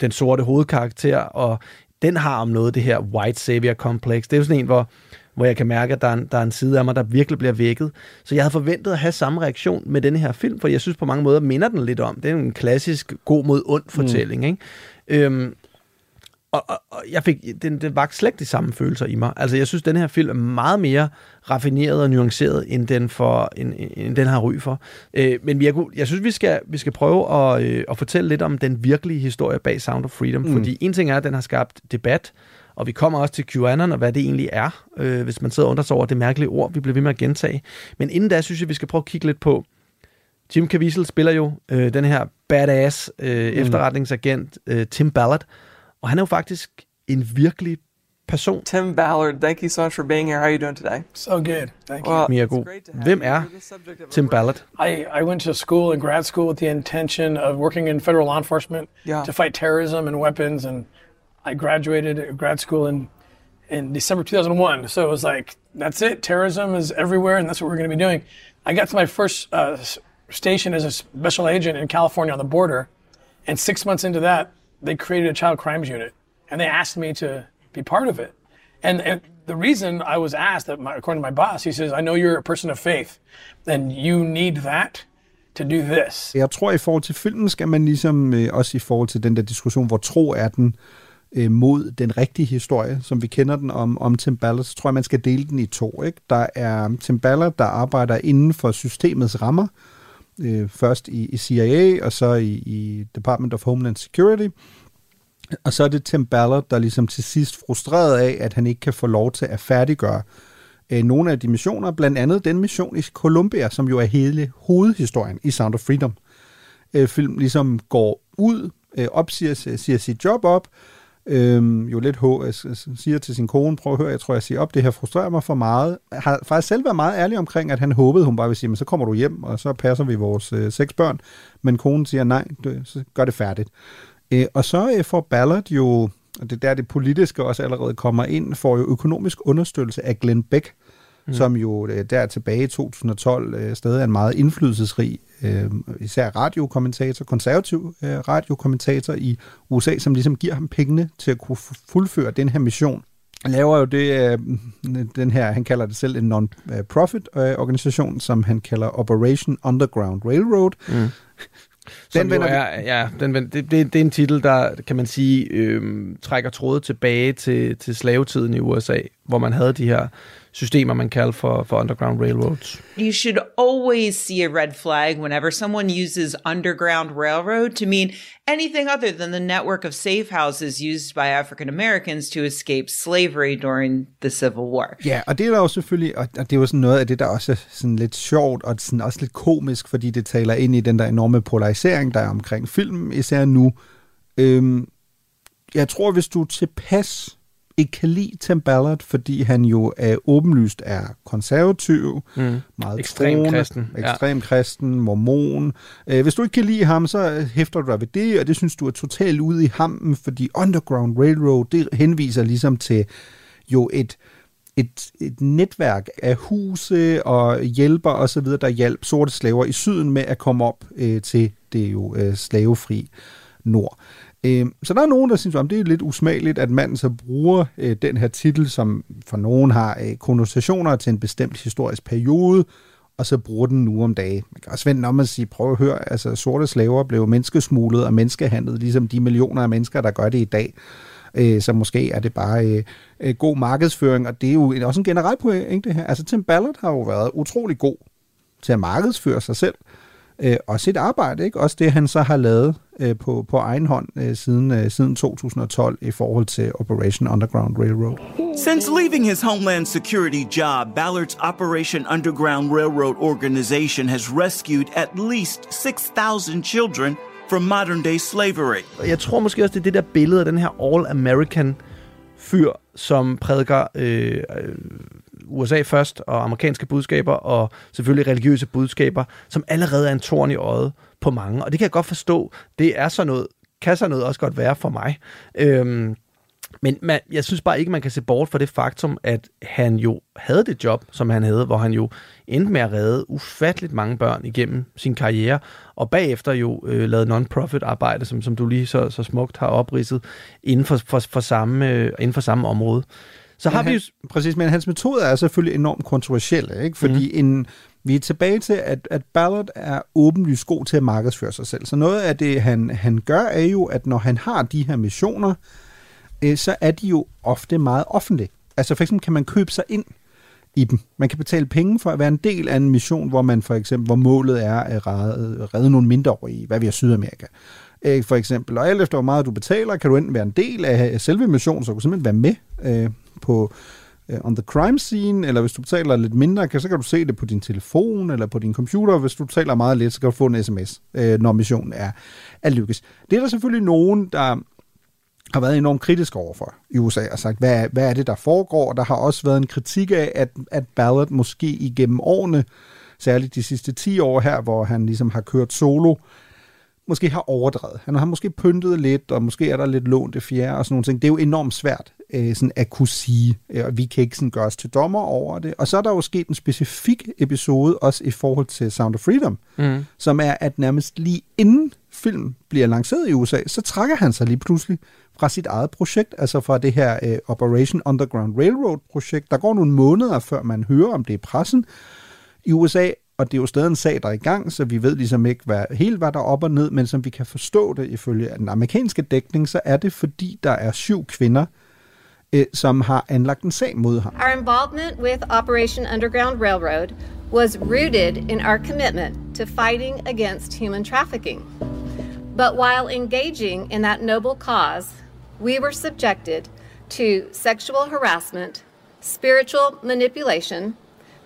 den sorte hovedkarakter, og den har om noget det her white savior complex. Det er jo sådan en, hvor, hvor jeg kan mærke, at der er, en, der er en side af mig, der virkelig bliver vækket. Så jeg havde forventet at have samme reaktion med denne her film, for jeg synes på mange måder minder den lidt om. Det er en klassisk god mod ond fortælling. Mm. Ikke? Øhm, og, og, og jeg fik, den, den var slet de samme følelser i mig. Altså, jeg synes, den her film er meget mere raffineret og nuanceret, end den, for, end, end den har ry for. Øh, men jeg, jeg synes, vi skal, vi skal prøve at, øh, at fortælle lidt om den virkelige historie bag Sound of Freedom, mm. fordi en ting er, at den har skabt debat, og vi kommer også til QAnon og hvad det egentlig er, øh, hvis man sidder og undrer sig over det mærkelige ord, vi bliver ved med at gentage. Men inden da, synes jeg, vi skal prøve at kigge lidt på, Jim Caviezel spiller jo øh, den her badass øh, mm. efterretningsagent øh, Tim Ballard, og han er jo faktisk en virkelig person. Tim Ballard, thank you so much for being here. How are you doing today? So good, thank you. Well, Mirko, hvem er Tim Ballard? I, I went to school and grad school with the intention of working in federal law enforcement yeah. to fight terrorism and weapons, and I graduated grad school in in December 2001. So it was like, that's it. Terrorism is everywhere, and that's what we're going to be doing. I got to my first uh, station as a special agent in California on the border, and six months into that, they created a child crimes unit, and they asked me to be part of it. And, and the reason I was asked, that my, according to my boss, he says, I know you're a person of faith, and you need that to do this. Jeg tror, i forhold til filmen skal man ligesom, øh, også i forhold til den der diskussion, hvor tro er den, øh, mod den rigtige historie, som vi kender den om, om Tim Ballard, så tror jeg, man skal dele den i to. Ikke? Der er Tim Ballard, der arbejder inden for systemets rammer, øh, først i, i CIA, og så i, i Department of Homeland Security. Og så er det Tim Ballard, der ligesom til sidst frustreret af, at han ikke kan få lov til at færdiggøre øh, nogle af de missioner, blandt andet den mission i Columbia, som jo er hele hovedhistorien i Sound of Freedom. Øh, film ligesom går ud, øh, opsiger siger sit job op, Øhm, jo lidt hår, øh, siger til sin kone, prøv at høre, jeg tror, jeg siger op, det her frustrerer mig for meget. Har faktisk selv været meget ærlig omkring, at han håbede, hun bare ville sige, men så kommer du hjem, og så passer vi vores øh, seks børn. Men konen siger, nej, du, så gør det færdigt. Øh, og så øh, får Ballard jo, og det er der det politiske også allerede kommer ind, får jo økonomisk understøttelse af Glenn Beck, mm. som jo øh, der tilbage i 2012 øh, stadig er en meget indflydelsesrig, øh, især radiokommentator, konservativ radiokommentator i USA, som ligesom giver ham pengene til at kunne fuldføre den her mission. Laver jo det, den her, han kalder det selv en non-profit organisation, som han kalder Operation Underground Railroad. Mm. Den vender er, ja, den, det, det, det er en titel, der, kan man sige, øh, trækker trådet tilbage til, til slavetiden i USA, hvor man havde de her systemer, man kalder for, for Underground Railroads. You should always see a red flag whenever someone uses Underground Railroad to mean anything other than the network of safe houses used by African Americans to escape slavery during the Civil War. Ja, og det er der jo selvfølgelig, og det er jo sådan noget af det, der også er sådan lidt sjovt, og sådan også lidt komisk, fordi det taler ind i den der enorme polarisering, der er omkring film, især nu. Øhm, jeg tror, hvis du er tilpas ikke kan lide Tim Ballard, fordi han jo er åbenlyst er konservativ, Mm. meget Ekstrem troende, kristen, ja. ekstrem kristen, mormon. Øh, hvis du ikke kan lide ham, så hæfter du dig ved det, og det synes du er totalt ude i hampen, fordi Underground Railroad, det henviser ligesom til jo et, et, et netværk af huse og hjælper videre, der hjalp sorte slaver i syden med at komme op øh, til det jo øh, slavefri nord. Øh, Øhm, så der er nogen, der synes, at det er lidt usmageligt, at manden så bruger øh, den her titel, som for nogen har øh, konnotationer til en bestemt historisk periode, og så bruger den nu om dagen. Man kan også vende om at sige, prøv at høre, altså sorte slaver blev menneskesmuglet og menneskehandlet, ligesom de millioner af mennesker, der gør det i dag. Øh, så måske er det bare øh, øh, god markedsføring, og det er jo også en generel pointe her. Altså Tim Ballard har jo været utrolig god til at markedsføre sig selv, øh, og sit arbejde, ikke? Også det, han så har lavet øh, på, på egen hånd øh, siden, øh, siden 2012 i forhold til Operation Underground Railroad. Since leaving his Homeland Security job, Ballard's Operation Underground Railroad organization has rescued at least 6,000 children from modern day slavery. Jeg tror måske også, det er det der billede af den her all-American fyr, som prædiker øh, øh, USA først, og amerikanske budskaber, og selvfølgelig religiøse budskaber, som allerede er en torn i øjet på mange. Og det kan jeg godt forstå. Det er sådan noget, kan sådan noget også godt være for mig. Øhm, men man, jeg synes bare ikke, man kan se bort fra det faktum, at han jo havde det job, som han havde, hvor han jo endte med at redde ufatteligt mange børn igennem sin karriere, og bagefter jo øh, lavede non-profit arbejde, som, som du lige så, så smukt har opridset, inden for, for, for, samme, øh, inden for samme område. Så har vi han, jo... Præcis, men hans metoder er selvfølgelig enormt kontroversielle, ikke? fordi mm. en, vi er tilbage til, at, at Ballard er åbenlyst god til at markedsføre sig selv. Så noget af det, han, han gør, er jo, at når han har de her missioner, øh, så er de jo ofte meget offentlige. Altså for eksempel kan man købe sig ind i dem. Man kan betale penge for at være en del af en mission, hvor man for eksempel, hvor målet er at redde, redde nogle mindreårige, hvad vi har Sydamerika. Øh, for eksempel. Og alt efter hvor meget du betaler, kan du enten være en del af selve missionen, så du kan simpelthen være med øh, på øh, on the crime scene, eller hvis du betaler lidt mindre, kan, så kan du se det på din telefon eller på din computer. Hvis du betaler meget lidt, så kan du få en sms, øh, når missionen er, er lykkes. Det er der selvfølgelig nogen, der har været enormt kritisk overfor i USA og sagt, hvad, hvad er det, der foregår? Der har også været en kritik af, at, at Ballard måske igennem årene, særligt de sidste 10 år her, hvor han ligesom har kørt solo, måske har overdrevet. Han har måske pyntet lidt, og måske er der lidt lånte fjerde og sådan nogle ting. Det er jo enormt svært øh, sådan at kunne sige, øh, og vi kan ikke sådan gøre os til dommer over det. Og så er der jo sket en specifik episode, også i forhold til Sound of Freedom, Mm. som er, at nærmest lige inden film bliver lanceret i USA, så trækker han sig lige pludselig fra sit eget projekt, altså fra det her øh, Operation Underground Railroad-projekt. Der går nogle måneder, før man hører om det i pressen i USA, og det er jo stadig en sag, der er i gang, så vi ved ligesom ikke hvad, helt, hvad der er op og ned, men som vi kan forstå det ifølge den amerikanske dækning, så er det fordi, der er syv kvinder, øh, som har anlagt en sag mod ham. Our involvement with Operation Underground Railroad was rooted in our commitment to fighting against human trafficking. But while engaging in that noble cause, we were subjected to sexual harassment, spiritual manipulation,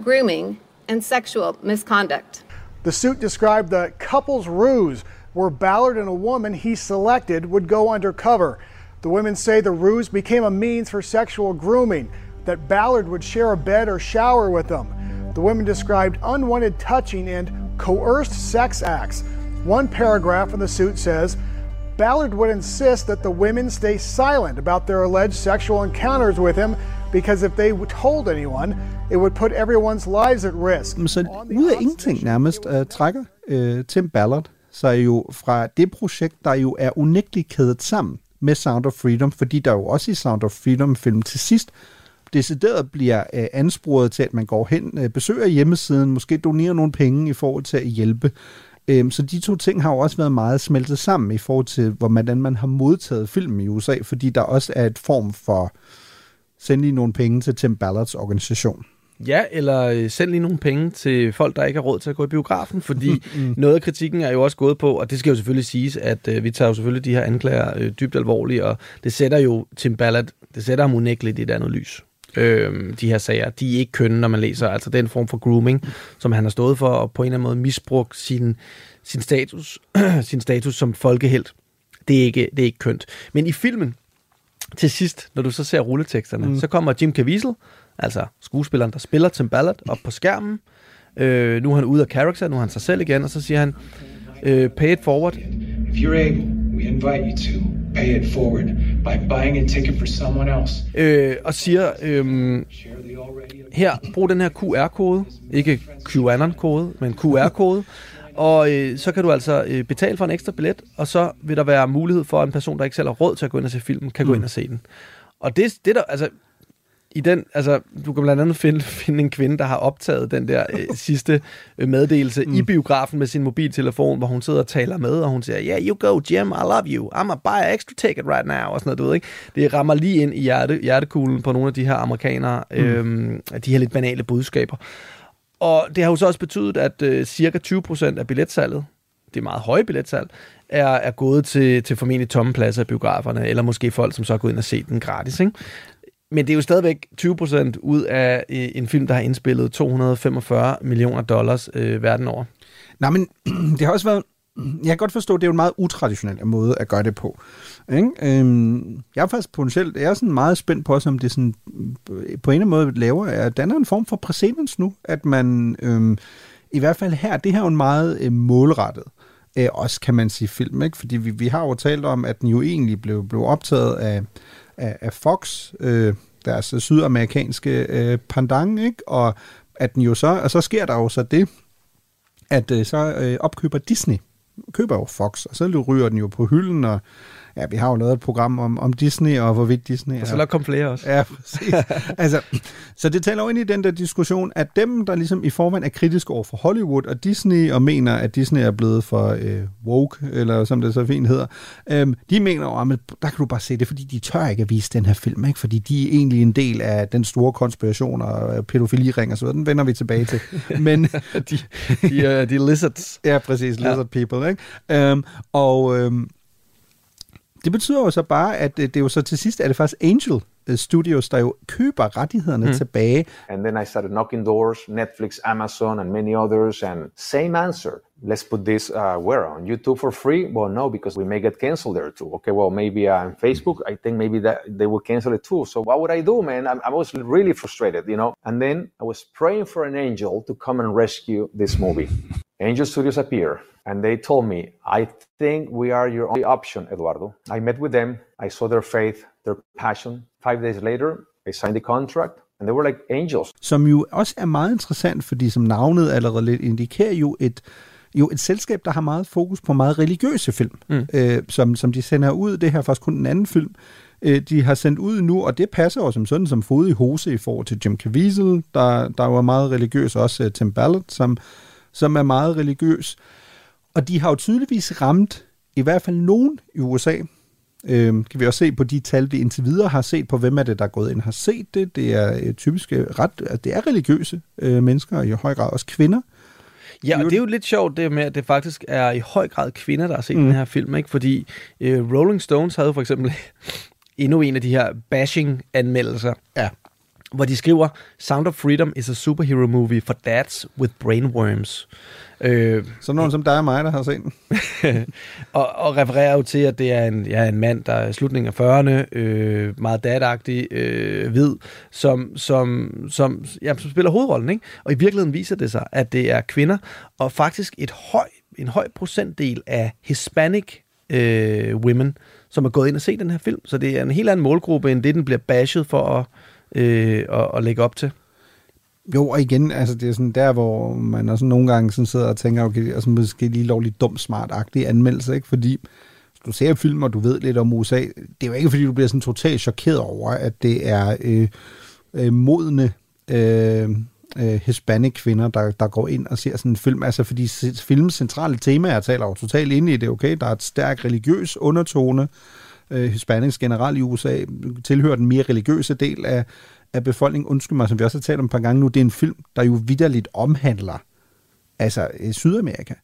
grooming, and sexual misconduct. The suit described the couple's ruse, where Ballard and a woman he selected would go undercover. The women say the ruse became a means for sexual grooming, that Ballard would share a bed or shower with them. The women described unwanted touching and coerced sex acts. One paragraph in the suit says Ballard would insist that the women stay silent about their alleged sexual encounters with him because if they told anyone, it would put everyone's lives at risk. Så ud af ingenting nærmest uh, trækker uh, Tim Ballard sig jo fra det projekt, der jo er unægteligt kædet sammen med Sound of Freedom, fordi der jo også i Sound of Freedom-film til sidst decideret bliver uh, ansporet til, at man går hen, uh, besøger hjemmesiden, måske donerer nogle penge i forhold til at hjælpe. Um, så de to ting har jo også været meget smeltet sammen i forhold til, hvordan man har modtaget filmen i USA, fordi der også er et form for send lige nogle penge til Tim Ballards organisation. Ja, eller øh, send lige nogle penge til folk, der ikke har råd til at gå i biografen, fordi Mm. noget af kritikken er jo også gået på, og det skal jo selvfølgelig siges, at øh, vi tager jo selvfølgelig de her anklager øh, dybt alvorligt, og det sætter jo Tim Ballard, det sætter ham unægteligt i et andet lys. Øhm, de her sager, de er ikke kønne, når man læser, altså den form for grooming, som han har stået for, og på en eller anden måde misbrugt sin, sin, status, sin status som folkehelt. Det er, ikke, det er ikke kønt. Men i filmen, til sidst, når du så ser rulleteksterne, Mm. så kommer Jim Caviezel, altså skuespilleren, der spiller Tim Ballard, op på skærmen. Øh, nu er han ude af character, nu er han sig selv igen, og så siger han, øh, pay it forward. If you're able, we invite you to pay it forward by buying a ticket for someone else. Øh, og siger, øh, her, brug den her QR-kode, ikke QAnon-kode, men QR-kode, og øh, så kan du altså øh, betale for en ekstra billet, og så vil der være mulighed for, at en person, der ikke selv har råd til at gå ind og se filmen, kan mm. gå ind og se den. Og det, det der, altså, i den, altså, du kan blandt andet finde, finde en kvinde, der har optaget den der øh, sidste øh, meddelelse mm. i biografen med sin mobiltelefon, hvor hun sidder og taler med, og hun siger, yeah, you go, Jim, I love you, I'm a buy extra ticket right now, og sådan noget, du ved ikke. Det rammer lige ind i hjerte, hjertekuglen på nogle af de her amerikanere, mm. øhm, de her lidt banale budskaber. Og det har jo så også betydet, at øh, cirka 20% af billetsalget, det er meget høje billetsalg, er, er gået til, til formentlig tomme pladser i biograferne, eller måske folk, som så er gået ind og set den gratis. Ikke? Men det er jo stadigvæk 20% ud af øh, en film, der har indspillet 245 millioner dollars øh, verden over. Nej, men det har også været... Jeg kan godt forstå, at det er jo en meget utraditionel måde at gøre det på. Ikke? Øhm, jeg er faktisk potentielt, jeg er sådan meget spændt på, som det sådan, på en eller anden måde laver, at danner en form for præcedens nu, at man øhm, i hvert fald her, det her er jo en meget øh, målrettet, øh, også kan man sige film, ikke? fordi vi, vi har jo talt om, at den jo egentlig blev, blev optaget af, af, af Fox, øh, deres sydamerikanske øh, pandang, ikke? og at den jo så, og så sker der jo så det, at øh, så øh, opkøber Disney, køber jo Fox, og så ryger den jo på hylden, og ja, vi har jo lavet et program om, om Disney, og hvorvidt Disney Og så nok komme flere også. Ja, præcis. altså, så det taler jo ind i den der diskussion, at dem, der ligesom i forvejen er kritiske over for Hollywood og Disney, og mener, at Disney er blevet for øh, woke, eller som det så fint hedder, øh, de mener jo, at der kan du bare se det, fordi de tør ikke at vise den her film, ikke? fordi de er egentlig en del af den store konspiration og øh, pædofiliring og så videre. Den vender vi tilbage til. Men de, de, er, de er lizards. Ja, præcis. Lizard ja. people. Ikke? Um, og um, det betyder jo så bare, at det er jo så til sidst, er det faktisk Angel øh, Studios, der jo køber rettighederne mm. tilbage. And then I started knocking doors, Netflix, Amazon, and many others, and same answer. Let's put this uh, where on YouTube for free? Well, no, because we may get canceled there too. Okay, well, maybe uh, on Facebook, I think maybe that they will cancel it too. So what would I do, man? I, I was really frustrated, you know. And then I was praying for an angel to come and rescue this movie. Angel Studios appear, and they told me, I think we are your only option, Eduardo. I met with them. I saw their faith, their passion. Five days later, I signed the contract, and they were like angels. Som jo også er meget interessant, fordi som navnet allerede lidt indikerer jo et, jo et selskab, der har meget fokus på meget religiøse film, mm. øh, som, som de sender ud. Det her er faktisk kun den anden film, øh, de har sendt ud nu, og det passer jo som sådan som fod i hose i forhold til Jim Caviezel, der, der var meget religiøs, også uh, Tim Ballard, som, som er meget religiøs. Og de har jo tydeligvis ramt i hvert fald nogen i USA. Øhm, kan vi også se på de tal, vi indtil videre har set på, hvem er det, der er gået ind og har set det. Det er øh, typisk øh, ret, altså, det er religiøse øh, mennesker, og i høj grad også kvinder. Ja, og det er jo lidt sjovt det med, at det faktisk er i høj grad kvinder, der har set mm. den her film, ikke? Fordi øh, Rolling Stones havde for eksempel endnu en af de her bashing-anmeldelser. Ja. Hvor de skriver, Sound of Freedom is a superhero movie for dads with brainworms. Øh, så nogen som dig og mig, der har set den. og, og refererer jo til, at det er en, ja, en mand, der er slutningen af 40'erne, øh, meget dadagtig, øh, hvid, som, som, som, ja, som spiller hovedrollen. Ikke? Og i virkeligheden viser det sig, at det er kvinder, og faktisk et høj, en høj procentdel af hispanic øh, women, som er gået ind og set den her film. Så det er en helt anden målgruppe, end det, den bliver bashed for at, øh, at, at lægge op til. Jo, og igen, altså det er sådan der, hvor man også nogle gange sådan sidder og tænker, okay, altså måske lige lovligt dum smart anmeldelse, ikke? Fordi hvis du ser film, og du ved lidt om USA, det er jo ikke, fordi du bliver sådan totalt chokeret over, at det er øh, øh, modne øh, øh, hispanic kvinder, der, der går ind og ser sådan en film. Altså fordi filmens centrale tema, jeg taler jo totalt ind i det, okay? Der er et stærk religiøs undertone. Øh, Hispanics generelt i USA tilhører den mere religiøse del af, af befolkningen, undskyld mig, som vi også har talt om et par gange nu, det er en film, der jo vidderligt omhandler altså øh, Sydamerika.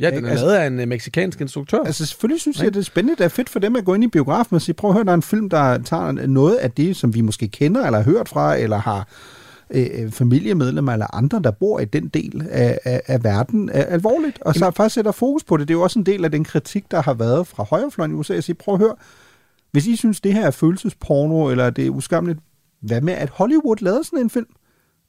Ja, den er Altså- lavet af en øh, meksikansk instruktør. Altså selvfølgelig synes jeg, det er spændende. Det er fedt for dem at gå ind i biografen og sige, prøv at høre, der er en film, der tager noget af det, som vi måske kender eller har hørt fra, eller har øh, øh, familiemedlemmer eller andre, der bor i den del af, af, af verden, er alvorligt. Og så faktisk sætter fokus på det. Det er jo også en del af den kritik, der har været fra højrefløjen i USA. Jeg siger, prøv at høre, hvis I synes, det her er følelsesporno, eller det er uskamligt, hvad med, at Hollywood lavede sådan en film?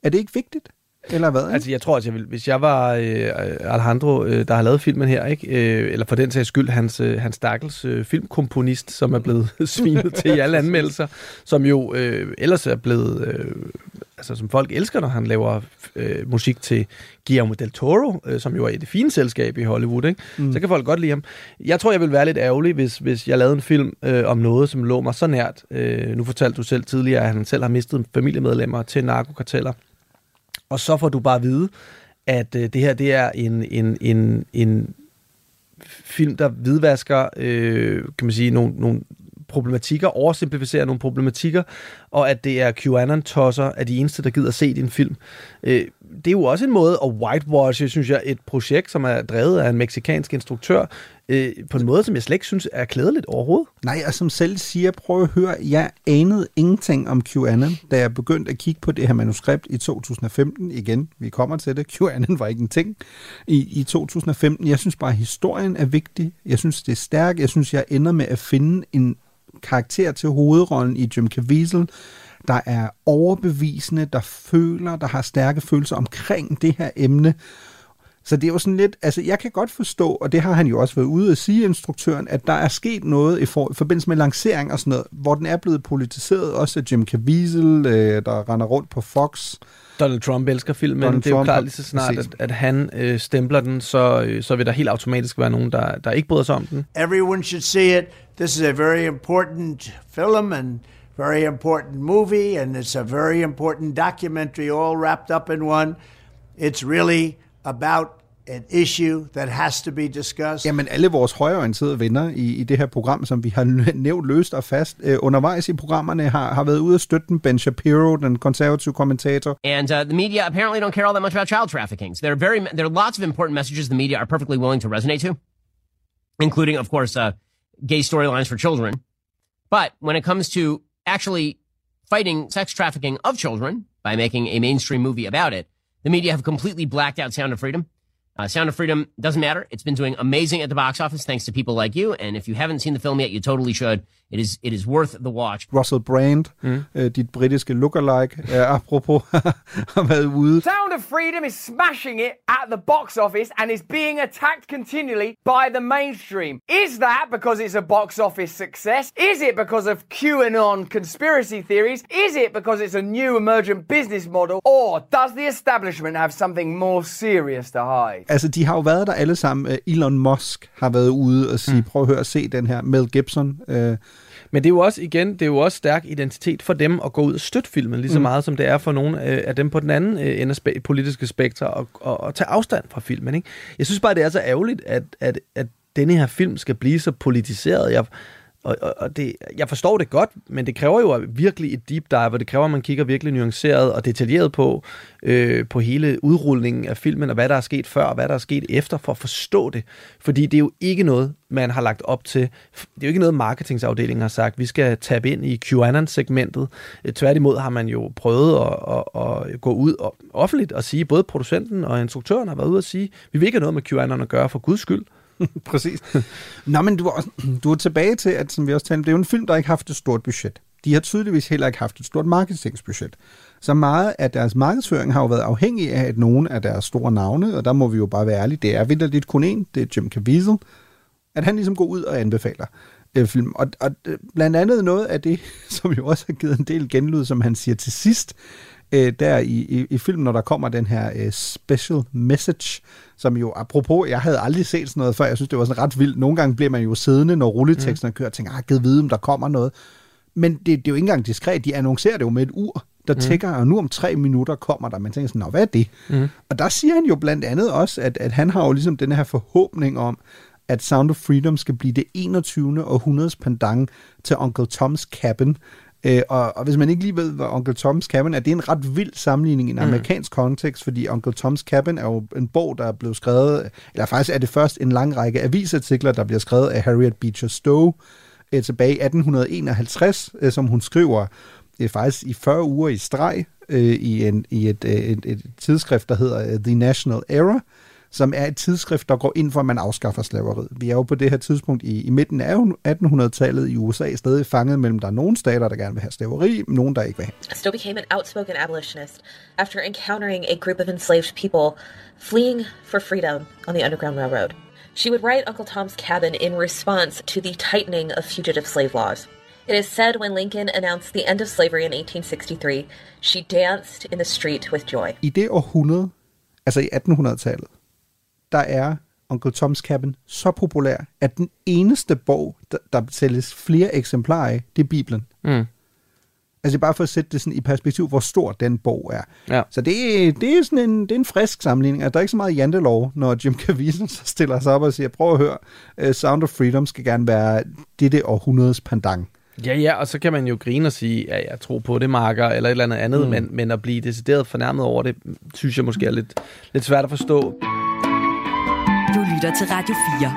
Er det ikke vigtigt? Eller hvad? ikke? Altså, jeg tror også, jeg vil, hvis jeg var øh, Alejandro, øh, der har lavet filmen her, ikke? Øh, eller for den sags skyld, hans, øh, hans stakkels øh, filmkomponist, som er blevet svinet til i alle anmeldelser, som jo øh, ellers er blevet, øh, altså som folk elsker, når han laver øh, musik til Guillermo del Toro, øh, som jo er i det fine selskab i Hollywood, ikke? Mm. Mm. så kan folk godt lide ham. Jeg tror, jeg vil være lidt ærgerlig, hvis, hvis jeg lavede en film øh, om noget, som lå mig så nært. Øh, nu fortalte du selv tidligere, at han selv har mistet familiemedlemmer til narkokarteller. Og så får du bare at vide, at øh, det her det er en, en, en, en film, der hvidvasker øh, kan man sige, nogle, nogle problematikker, oversimplificerer nogle problematikker, og at det er QAnon-tosser er de eneste, der gider se din film. Øh, det er jo også en måde at whitewash, synes jeg, et projekt, som er drevet af en meksikansk instruktør, øh, på en måde, som jeg slet ikke synes er klædeligt overhovedet. Nej, og som selv siger, prøv at høre, jeg anede ingenting om QAnon, da jeg begyndte at kigge på det her manuskript i 2015. Igen, vi kommer til det. QAnon var ikke en ting i, i 2015. Jeg synes bare, at historien er vigtig. Jeg synes, det er stærkt. Jeg synes, jeg ender med at finde en karakter til hovedrollen i Jim Caviezel, der er overbevisende, der føler, der har stærke følelser omkring det her emne. Så det er jo sådan lidt, altså jeg kan godt forstå, og det har han jo også været ude at sige, instruktøren, at der er sket noget i, for, i forbindelse med lancering og sådan noget, hvor den er blevet politiseret, også af Jim Caviezel, øh, der render rundt på Fox. Donald Trump elsker filmen. Donald det er jo Trump klart lige så snart, at, at han øh, stempler den, så, øh, så vil der helt automatisk være nogen, der, der ikke bryder sig om den. Everyone should see it. This is a very important film and very important movie, and it's a very important documentary all wrapped up in one. It's really about an issue that has to be discussed. Jamen alle vores højreorienterede venner i, i det her program, som vi har nævnt løst og fast øh, undervejs i programmerne, har, har været ude at støtte den. Ben Shapiro, den konservative kommentator, And uh, the media apparently don't care all that much about child trafficking. So there are very there are lots of important messages the media are perfectly willing to resonate to, including, of course, uh, gay storylines for children. But when it comes to actually fighting sex trafficking of children by making a mainstream movie about it, the media have completely blacked out Sound of Freedom. Uh, Sound of Freedom doesn't matter. It's been doing amazing at the box office thanks to people like you. And if you haven't seen the film yet, you totally should. It is it is worth the watch. Russell Brand, mm. øh, dit britiske lookalike, øh, apropos, har været ude. Sound of Freedom is smashing it at the box office and is being attacked continually by the mainstream. Is that because it's a box office success? Is it because of QAnon conspiracy theories? Is it because it's a new emergent business model? Or does the establishment have something more serious to hide? Altså, de har jo været der alle sammen. Øh, Elon Musk har været ude og sige, mm. prøv at høre, se den her. Mel Gibson. Øh, Men det er jo også, igen, det er jo også stærk identitet for dem at gå ud og støtte filmen, lige så Mm. meget som det er for nogle øh, af dem på den anden øh, ende af spe- politiske spektrum og, og, og tage afstand fra filmen. Ikke? Jeg synes bare, det er så ærgerligt, at, at, at denne her film skal blive så politiseret. Jeg, og, og, og det, jeg forstår det godt, men det kræver jo virkelig et deep dive, og det kræver, at man kigger virkelig nuanceret og detaljeret på, øh, på hele udrulningen af filmen, og hvad der er sket før, og hvad der er sket efter, for at forstå det. Fordi det er jo ikke noget, man har lagt op til. Det er jo ikke noget, marketingsafdelingen har sagt, vi skal tabe ind i QAnon-segmentet. Øh, tværtimod har man jo prøvet at, at, at gå ud og, offentligt og sige, både producenten og instruktøren har været ude at sige, vi vil ikke have noget med QAnon at gøre, for guds skyld. Præcis. Nå, men du er, du er tilbage til, at som vi også talte det er jo en film, der ikke har haft et stort budget. De har tydeligvis heller ikke haft et stort marketingsbudget. Så meget af deres markedsføring har jo været afhængig af, at nogen af deres store navne, og der må vi jo bare være ærlige, det er vinterligt kun en, det er Jim Caviezel, at han ligesom går ud og anbefaler øh, film. Og, og øh, blandt andet noget af det, som jo også har givet en del genlyd, som han siger til sidst, øh, der i, i, i filmen, når der kommer den her øh, special message, som jo, apropos, jeg havde aldrig set sådan noget før, jeg synes, det var sådan ret vildt. Nogle gange bliver man jo siddende, når rulleteksten mm. kører, og tænker, ah, givet vide, om der kommer noget. Men det, det er jo ikke engang diskret, de annoncerer det jo med et ur, der mm. tækker, og nu om tre minutter kommer der. Man tænker sådan, nå, hvad er det? Mm. Og der siger han jo blandt andet også, at, at han har jo ligesom den her forhåbning om, at Sound of Freedom skal blive det 21. århundredes pendant til Uncle Tom's Cabin, Øh, og, og hvis man ikke lige ved, hvad Uncle Tom's Cabin er, det er en ret vild sammenligning i en Mm. amerikansk kontekst, fordi Uncle Tom's Cabin er jo en bog, der er blevet skrevet, eller faktisk er det først en lang række avisartikler, der bliver skrevet af Harriet Beecher Stowe øh, tilbage i 1851, øh, som hun skriver øh, faktisk i 40 uger i streg øh, i, en, i et, øh, et, et tidsskrift, der hedder øh, The National Era, som er et tidsskrift, der går ind for, at man afskaffer slaveriet. Vi er jo på det her tidspunkt i, i midten af 1800-tallet i USA stadig fanget mellem, der er nogle stater, der gerne vil have slaveri, nogen, der ikke vil have. Stowe became an outspoken abolitionist after encountering a group of enslaved people fleeing for freedom on the Underground Railroad. She would write Uncle Tom's Cabin in response to the tightening of fugitive slave laws. It is said when Lincoln announced the end of slavery in 1863, she danced in the street with joy. I det århundrede, altså i 1800-tallet, der er Uncle Tom's Cabin så populær, at den eneste bog, der, der sælges flere eksemplarer af, det er Bibelen. Mm. Altså bare for at sætte det sådan i perspektiv, hvor stor den bog er. Ja. Så det, er- det, er sådan en, det er en frisk sammenligning. Altså, der er ikke så meget jantelov, når Jim Caviezel så stiller sig op og siger, prøv at høre, uh, Sound of Freedom skal gerne være dette århundredes pandang. Ja, ja, og så kan man jo grine og sige, ja, jeg tror på det, marker, eller et eller andet andet, mm. men, men at blive decideret fornærmet over det, synes jeg måske er lidt, lidt svært at forstå. Du lytter til Radio 4.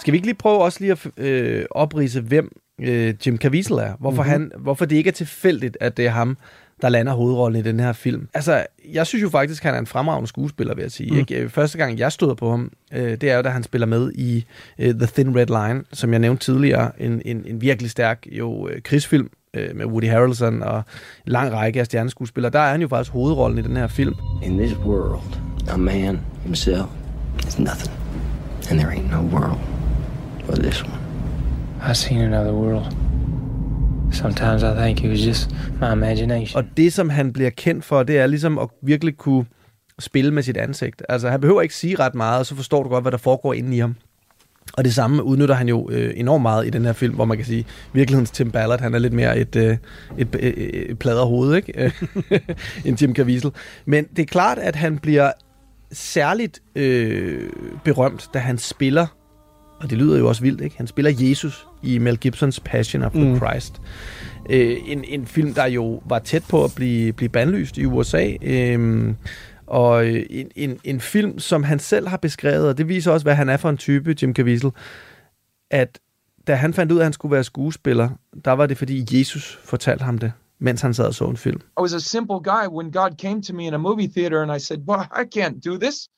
Skal vi ikke lige prøve også lige at øh, oprise, hvem øh, Jim Caviezel er? Hvorfor, Mhm. mm-hmm. han, hvorfor det ikke er tilfældigt, at det er ham, der lander hovedrollen i den her film. Altså, jeg synes jo faktisk, at han er en fremragende skuespiller, vil jeg sige. Mm. Ikke? Øh, Første gang, jeg støder på ham, øh, det er jo, da han spiller med i øh, The Thin Red Line, som jeg nævnte tidligere. En, en, en virkelig stærk jo, øh, krigsfilm øh, med Woody Harrelson og en lang række af stjerneskuespillere. Der er han jo faktisk hovedrollen i den her film. In this world, a man himself is nothing. And there ain't no world but this one. I've seen another world. Sometimes I think it was just my imagination. Og det, som han bliver kendt for, det er ligesom at virkelig kunne spille med sit ansigt. Altså, han behøver ikke sige ret meget, og så forstår du godt, hvad der foregår inde i ham. Og det samme udnytter han jo øh, enormt meget i den her film, hvor man kan sige, virkelighedens Tim Ballard, han er lidt mere et, øh, et, et, et pladerhoved, ikke? end Jim Caviezel. Men det er klart, at han bliver særligt øh, berømt, da han spiller, og det lyder jo også vildt, ikke? Han spiller Jesus i Mel Gibsons Passion of the Mm. Christ. Øh, en, en film, der jo var tæt på at blive, blive bandlyst i USA. Øh, og øh, en, en, en film, som han selv har beskrevet, og det viser også, hvad han er for en type, Jim Caviezel, at da han fandt ud af, at han skulle være skuespiller, der var det, fordi Jesus fortalte ham det, mens han sad og så en film. I was a simple guy when God came to me in a movie theater and I said, Well, I can't do this.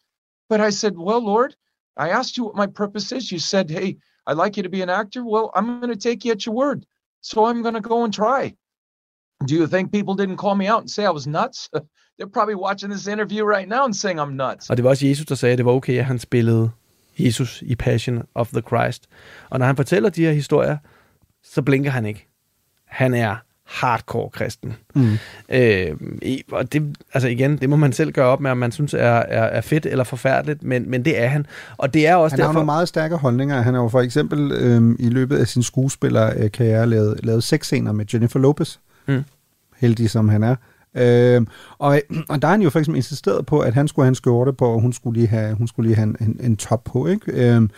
But I said, Well, Lord, I asked you what my purpose is. You said, Hey, I'd like you to be an actor. Well, I'm going to take you at your word. So I'm going to go and try. Do you think people didn't call me out and say I was nuts? They're probably watching this interview right now and saying I'm nuts. Og det var også Jesus, der sagde, at det var okay, at han spillede Jesus i Passion of the Christ. Og når han fortæller de her historier, så blinker han ikke. Han er hardcore kristen. Mm. Øh, og det, altså igen, det må man selv gøre op med, om man synes er, er, er fedt eller forfærdeligt, men, men det er han. Og det er også Han har derfor... nogle meget stærke holdninger. Han har jo for eksempel øhm, i løbet af sin skuespillerkarriere lavet, lavet sexscener med Jennifer Lopez. Mm. Heldig som han er. Øhm, og, og der har han jo for eksempel insisteret på, at han skulle have en skjorte på, og hun skulle lige have, hun skulle lige have en, en, en top på. Ikke? Øhm,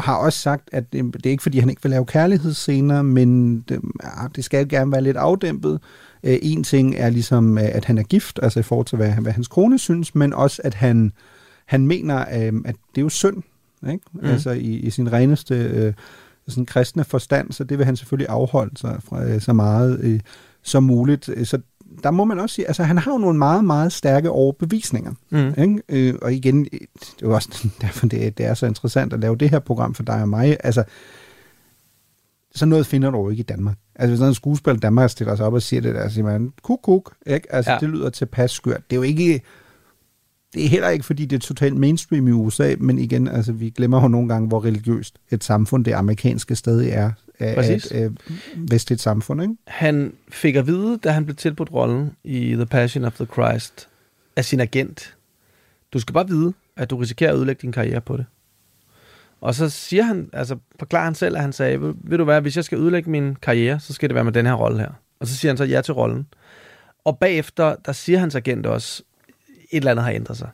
og har også sagt, at det, det er ikke fordi, han ikke vil lave kærlighedsscener, men det, ja, det skal jo gerne være lidt afdæmpet. Øh, en ting er ligesom, øh, at han er gift, altså i forhold til, hvad, hvad hans kone synes, men også, at han, han mener, øh, at det er jo synd, ikke? Mm. Altså i, i sin reneste øh, sådan kristne forstand, så det vil han selvfølgelig afholde sig fra øh, så meget øh, som muligt. Så der må man også sige, altså han har jo nogle meget, meget stærke overbevisninger. Mm. Ikke? Øh, og igen, det er jo også derfor, det er, det er så interessant at lave det her program for dig og mig. Altså, sådan noget finder du jo ikke i Danmark. Altså, hvis der er en skuespiller i Danmark, der stiller sig op og siger det der, så siger man, kuk, kuk, ikke? Altså. Ja. det lyder tilpas skørt. Det er jo ikke, det er heller ikke, fordi det er totalt mainstream i USA, men igen, altså, vi glemmer jo nogle gange, hvor religiøst et samfund det amerikanske stadig er af Præcis. et øh, vestligt samfund, ikke? Han fik at vide, da han blev tilbudt rollen i The Passion of the Christ, af sin agent, du skal bare vide, at du risikerer at ødelægge din karriere på det. Og så siger han, altså forklarer han selv, at han sagde, ved, ved du hvad, hvis jeg skal ødelægge min karriere, så skal det være med den her rolle her. Og så siger han så ja til rollen. Og bagefter, der siger hans agent også, et eller andet har ændret sig.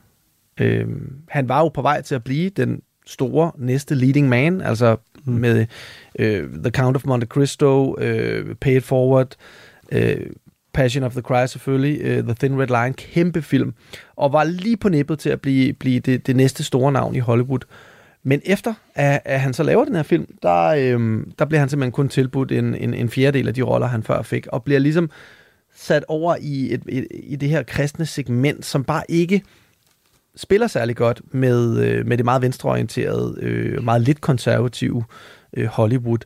Øhm, han var jo på vej til at blive den store næste leading man, altså mm. med øh, The Count of Monte Cristo, øh, Pay It Forward, øh, Passion of the Christ selvfølgelig, øh, The Thin Red Line, kæmpe film, og var lige på nippet til at blive, blive det, det næste store navn i Hollywood. Men efter at, at han så laver den her film, der, øh, der bliver han simpelthen kun tilbudt en, en, en fjerdedel af de roller, han før fik, og bliver ligesom sat over i, et, et, i det her kristne segment, som bare ikke spiller særlig godt med, øh, med det meget venstreorienterede, øh, meget lidt konservative øh, Hollywood.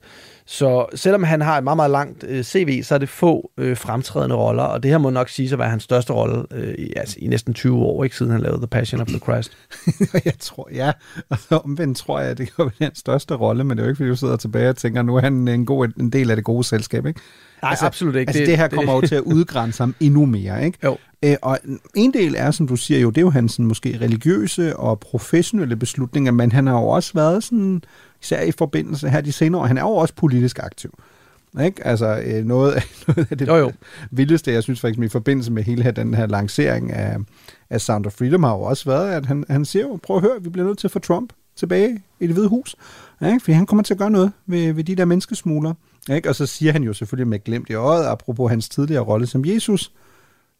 Så selvom han har et meget, meget langt øh, CV, så er det få øh, fremtrædende roller, og det her må nok sige at være hans største rolle øh, i, altså, i næsten 20 år, ikke siden han lavede The Passion of the Christ. jeg tror, ja, og omvendt tror jeg, at det kan være hans største rolle, men det er jo ikke, fordi du sidder tilbage og tænker, nu er han en, god, en del af det gode selskab, ikke? Nej, altså, absolut ikke. Altså det, det her kommer det... jo til at udgrænse ham endnu mere, ikke? Jo. Æ, og en del er, som du siger jo, det er jo hans sådan, måske religiøse og professionelle beslutninger, men han har jo også været sådan især i forbindelse her de senere år. Han er jo også politisk aktiv. Ikke? Altså øh, noget, noget af det jo, jo. vildeste, jeg synes faktisk i forbindelse med hele her, den her lancering af, af Sound of Freedom har jo også været, at han, han siger jo, prøv at høre, vi bliver nødt til at få Trump tilbage i det hvide hus. Ikke? Fordi han kommer til at gøre noget ved, ved de der menneskesmuglere. Ikke? Og så siger han jo selvfølgelig med glemt i øjet, apropos hans tidligere rolle som Jesus,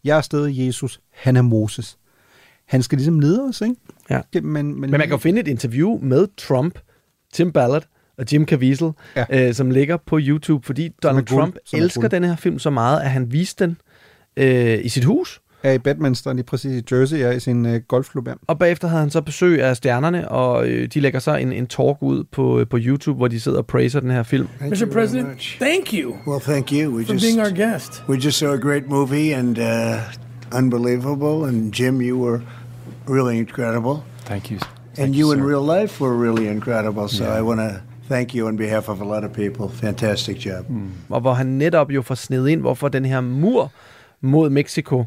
jeg er stadig Jesus, han er Moses. Han skal ligesom lede os, ikke? Ja. Men, men, men man kan jo finde et interview med Trump, Tim Ballard og Jim Caviezel, ja. øh, som ligger på YouTube, fordi Donald Trump guld, elsker den her film så meget, at han viste den øh, i sit hus. Ja, i Batmanster, lige præcis i Jersey, ja, i sin øh, golfklub. Ja. Og bagefter havde han så besøg af stjernerne, og øh, de lægger så en, en talk ud på, øh, på YouTube, hvor de sidder og praiser den her film. Thank Mr. President, thank you. Well, thank you. We for just, being our guest. We just saw a great movie and uh, unbelievable, and Jim, you were really incredible. Thank you. And you, you, in real life were really incredible. So Yeah. I want to thank you on behalf of a lot of people. Fantastic job. Og hvor han netop jo får sned ind, hvorfor den her mur mod Mexico, uh,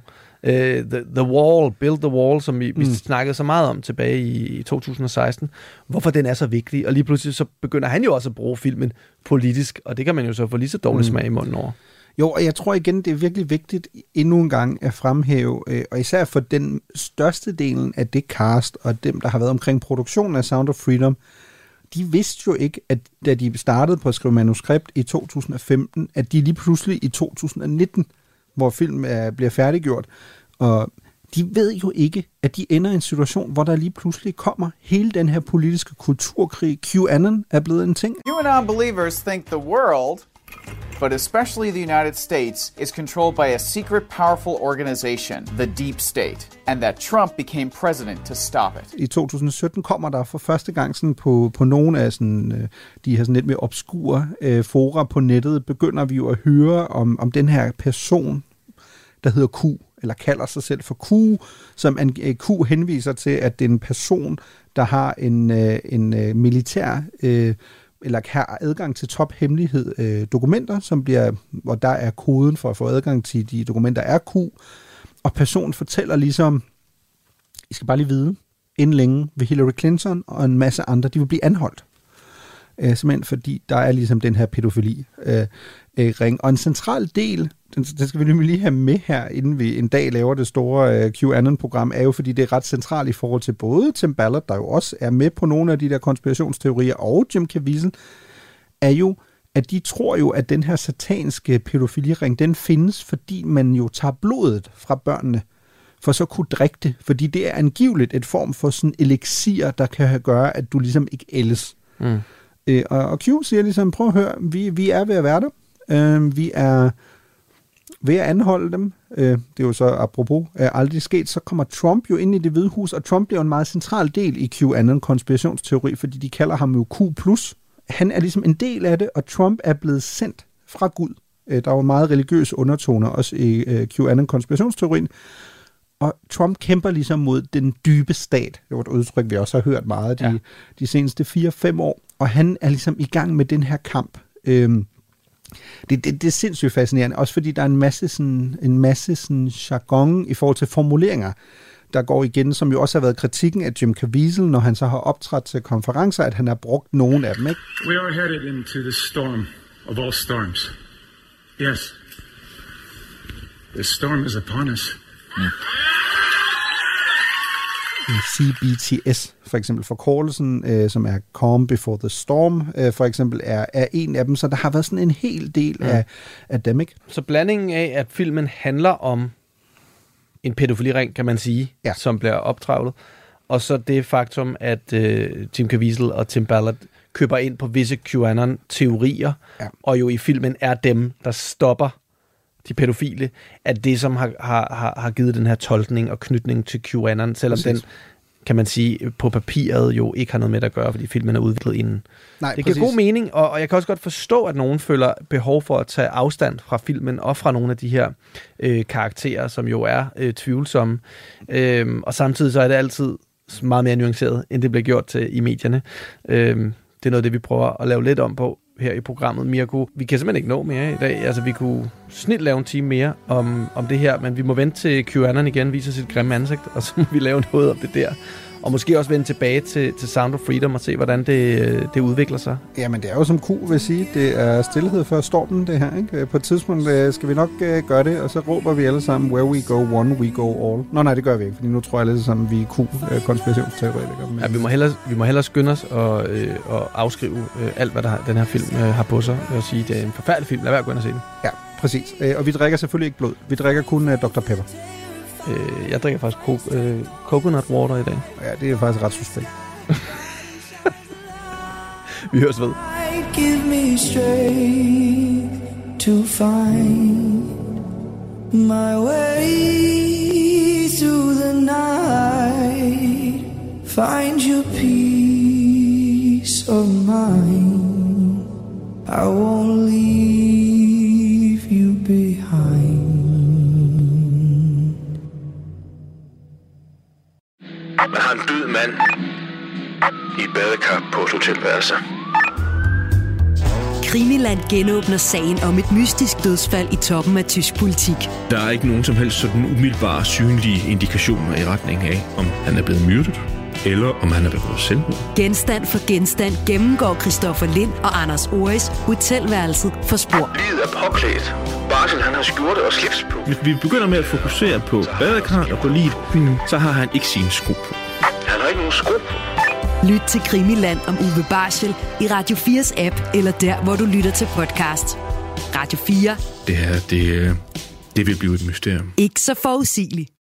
the, the Wall, Build the Wall, som vi, mm. vi snakkede så meget om tilbage i, i 2016, hvorfor den er så vigtig. Og lige pludselig så begynder han jo også at bruge filmen politisk, og det kan man jo så få lige så dårlig Mm. smag i munden over. Jo, og jeg tror igen, det er virkelig vigtigt endnu en gang at fremhæve, øh, og især for den største delen af det cast, og dem, der har været omkring produktionen af Sound of Freedom, de vidste jo ikke, at da de startede på at skrive manuskript i 2015, at de lige pludselig i 2019, hvor film er, bliver færdiggjort, og de ved jo ikke, at de ender i en situation, hvor der lige pludselig kommer hele den her politiske kulturkrig. QAnon er blevet en ting. QAnon believers think the world, but especially the United States, is controlled by a secret, powerful organization, the Deep State, and that Trump became president to stop it. i 2017 kommer der for første gang sådan på, på nogle af sådan, øh, de her sådan lidt mere obskure øh, fora på nettet, begynder vi jo at høre om, om den her person, der hedder Q, eller kalder sig selv for Q, som en, øh, Q henviser til, at det er en person, der har en, øh, en øh, militær øh, eller har adgang til tophemmelighed øh, dokumenter, som bliver, hvor der er koden for at få adgang til de dokumenter er Q, og personen fortæller ligesom, I skal bare lige vide, inden længe vil Hillary Clinton og en masse andre, de vil blive anholdt. Øh, simpelthen fordi der er ligesom den her pædofili øh, øh, ring. Og en central del, den, den skal vi nemlig lige have med her, inden vi en dag laver det store øh, QAnon-program, er jo fordi det er ret centralt i forhold til både Tim Ballard, der jo også er med på nogle af de der konspirationsteorier, og Jim Caviezel, er jo, at de tror jo, at den her satanske pædofiliring, den findes, fordi man jo tager blodet fra børnene, for så kunne drikke det, fordi det er angiveligt et form for sådan elixir, der kan gøre, at du ligesom ikke ældes. Mm. Øh, og, og Q siger ligesom, prøv at høre, vi, vi er ved at være der. Øh, vi er ved at anholde dem. Øh, det er jo så apropos er aldrig sket. Så kommer Trump jo ind i det hvide hus, og Trump bliver en meget central del i QAnon konspirationsteori, fordi de kalder ham jo Q+. Han er ligesom en del af det, og Trump er blevet sendt fra Gud. Øh, der var meget religiøse undertoner også i øh, QAnon konspirationsteorien. Og Trump kæmper ligesom mod den dybe stat. Det var et udtryk, vi også har hørt meget de, ja. de seneste 4-5 år. Og han er ligesom i gang med den her kamp. Øhm, det, det, det er sindssygt fascinerende, også fordi der er en masse, sådan, en masse sådan jargon i forhold til formuleringer, der går igen, som jo også har været kritikken af Jim Caviezel, når han så har optrådt til konferencer, at han har brugt nogle af dem. Ikke? We are headed into the storm of all storms. Yes. The storm is upon us. CBTS, for eksempel forkortelsen, øh, som er Calm Before the Storm, øh, for eksempel, er, er en af dem. Så der har været sådan en hel del Ja. af, af dem, ikke? Så blandingen af, at filmen handler om en pædofiliring, kan man sige, ja. som bliver optravlet, og så det faktum, at øh, Tim Caviezel og Tim Ballard køber ind på visse QAnon-teorier, ja. og jo i filmen er dem, der stopper de pædofile, at det, som har, har, har, har givet den her tolkning og knytning til QAnon, selvom Præcis. den, kan man sige, på papiret jo ikke har noget med det at gøre, fordi filmen er udviklet inden. Nej, det giver præcis. god mening, og, og jeg kan også godt forstå, at nogen føler behov for at tage afstand fra filmen og fra nogle af de her øh, karakterer, som jo er øh, tvivlsomme. Øhm, og samtidig så er det altid meget mere nuanceret, end det bliver gjort til i medierne. Øhm, det er noget af det, vi prøver at lave lidt om på her i programmet, Mirko. Vi kan simpelthen ikke nå mere i dag. Altså, vi kunne snit lave en time mere om, om det her, men vi må vente til QAnon igen viser sit grimme ansigt, og så må vi lave noget om det der. Og måske også vende tilbage til, til Sound of Freedom og se, hvordan det, øh, det udvikler sig. Jamen, det er jo som Q vil sige, det er stillhed før stormen, det her. Ikke? På et tidspunkt øh, skal vi nok øh, gøre det, og så råber vi alle sammen, where we go one, we go all. Nå nej, det gør vi ikke, fordi nu tror jeg alle sammen, vi er Q-konspirationsteoretikere. Men... Ja, vi må hellere, vi må hellere skynde os og, øh, og afskrive øh, alt, hvad der har, den her film øh, har på sig. Og sige, det er en forfærdelig film. Lad være at gå ind og se den. Ja, præcis. Øh, og vi drikker selvfølgelig ikke blod. Vi drikker kun Dr. Pepper. Øh, jeg drikker faktisk co- øh, coconut water i dag. Ja, det er faktisk ret suspekt. vi høres ved. Give me strength to find my way through the night. Find your peace of mind. I won't leave Man har en død mand i et badekar på et hotelværelse. Krimiland genåbner sagen om et mystisk dødsfald i toppen af tysk politik. Der er ikke nogen som helst sådan umiddelbare synlige indikationer i retning af, om han er blevet myrdet, eller om han er begået selvmord. Genstand for genstand gennemgår Christoffer Lind og Anders Oris hotelværelset for spor. Livet er påklædt. Barsel, han har skjorte og slips på. Hvis vi begynder med at fokusere på badekarret og på livet, så har han ikke sine sko på. Han har ikke nogen sko på. Lyt til Krimiland om Uwe Barschel i Radio 4's app, eller der, hvor du lytter til podcast. Radio 4. Det her, det, øh, det vil blive et mysterium. Ikke så forudsigeligt.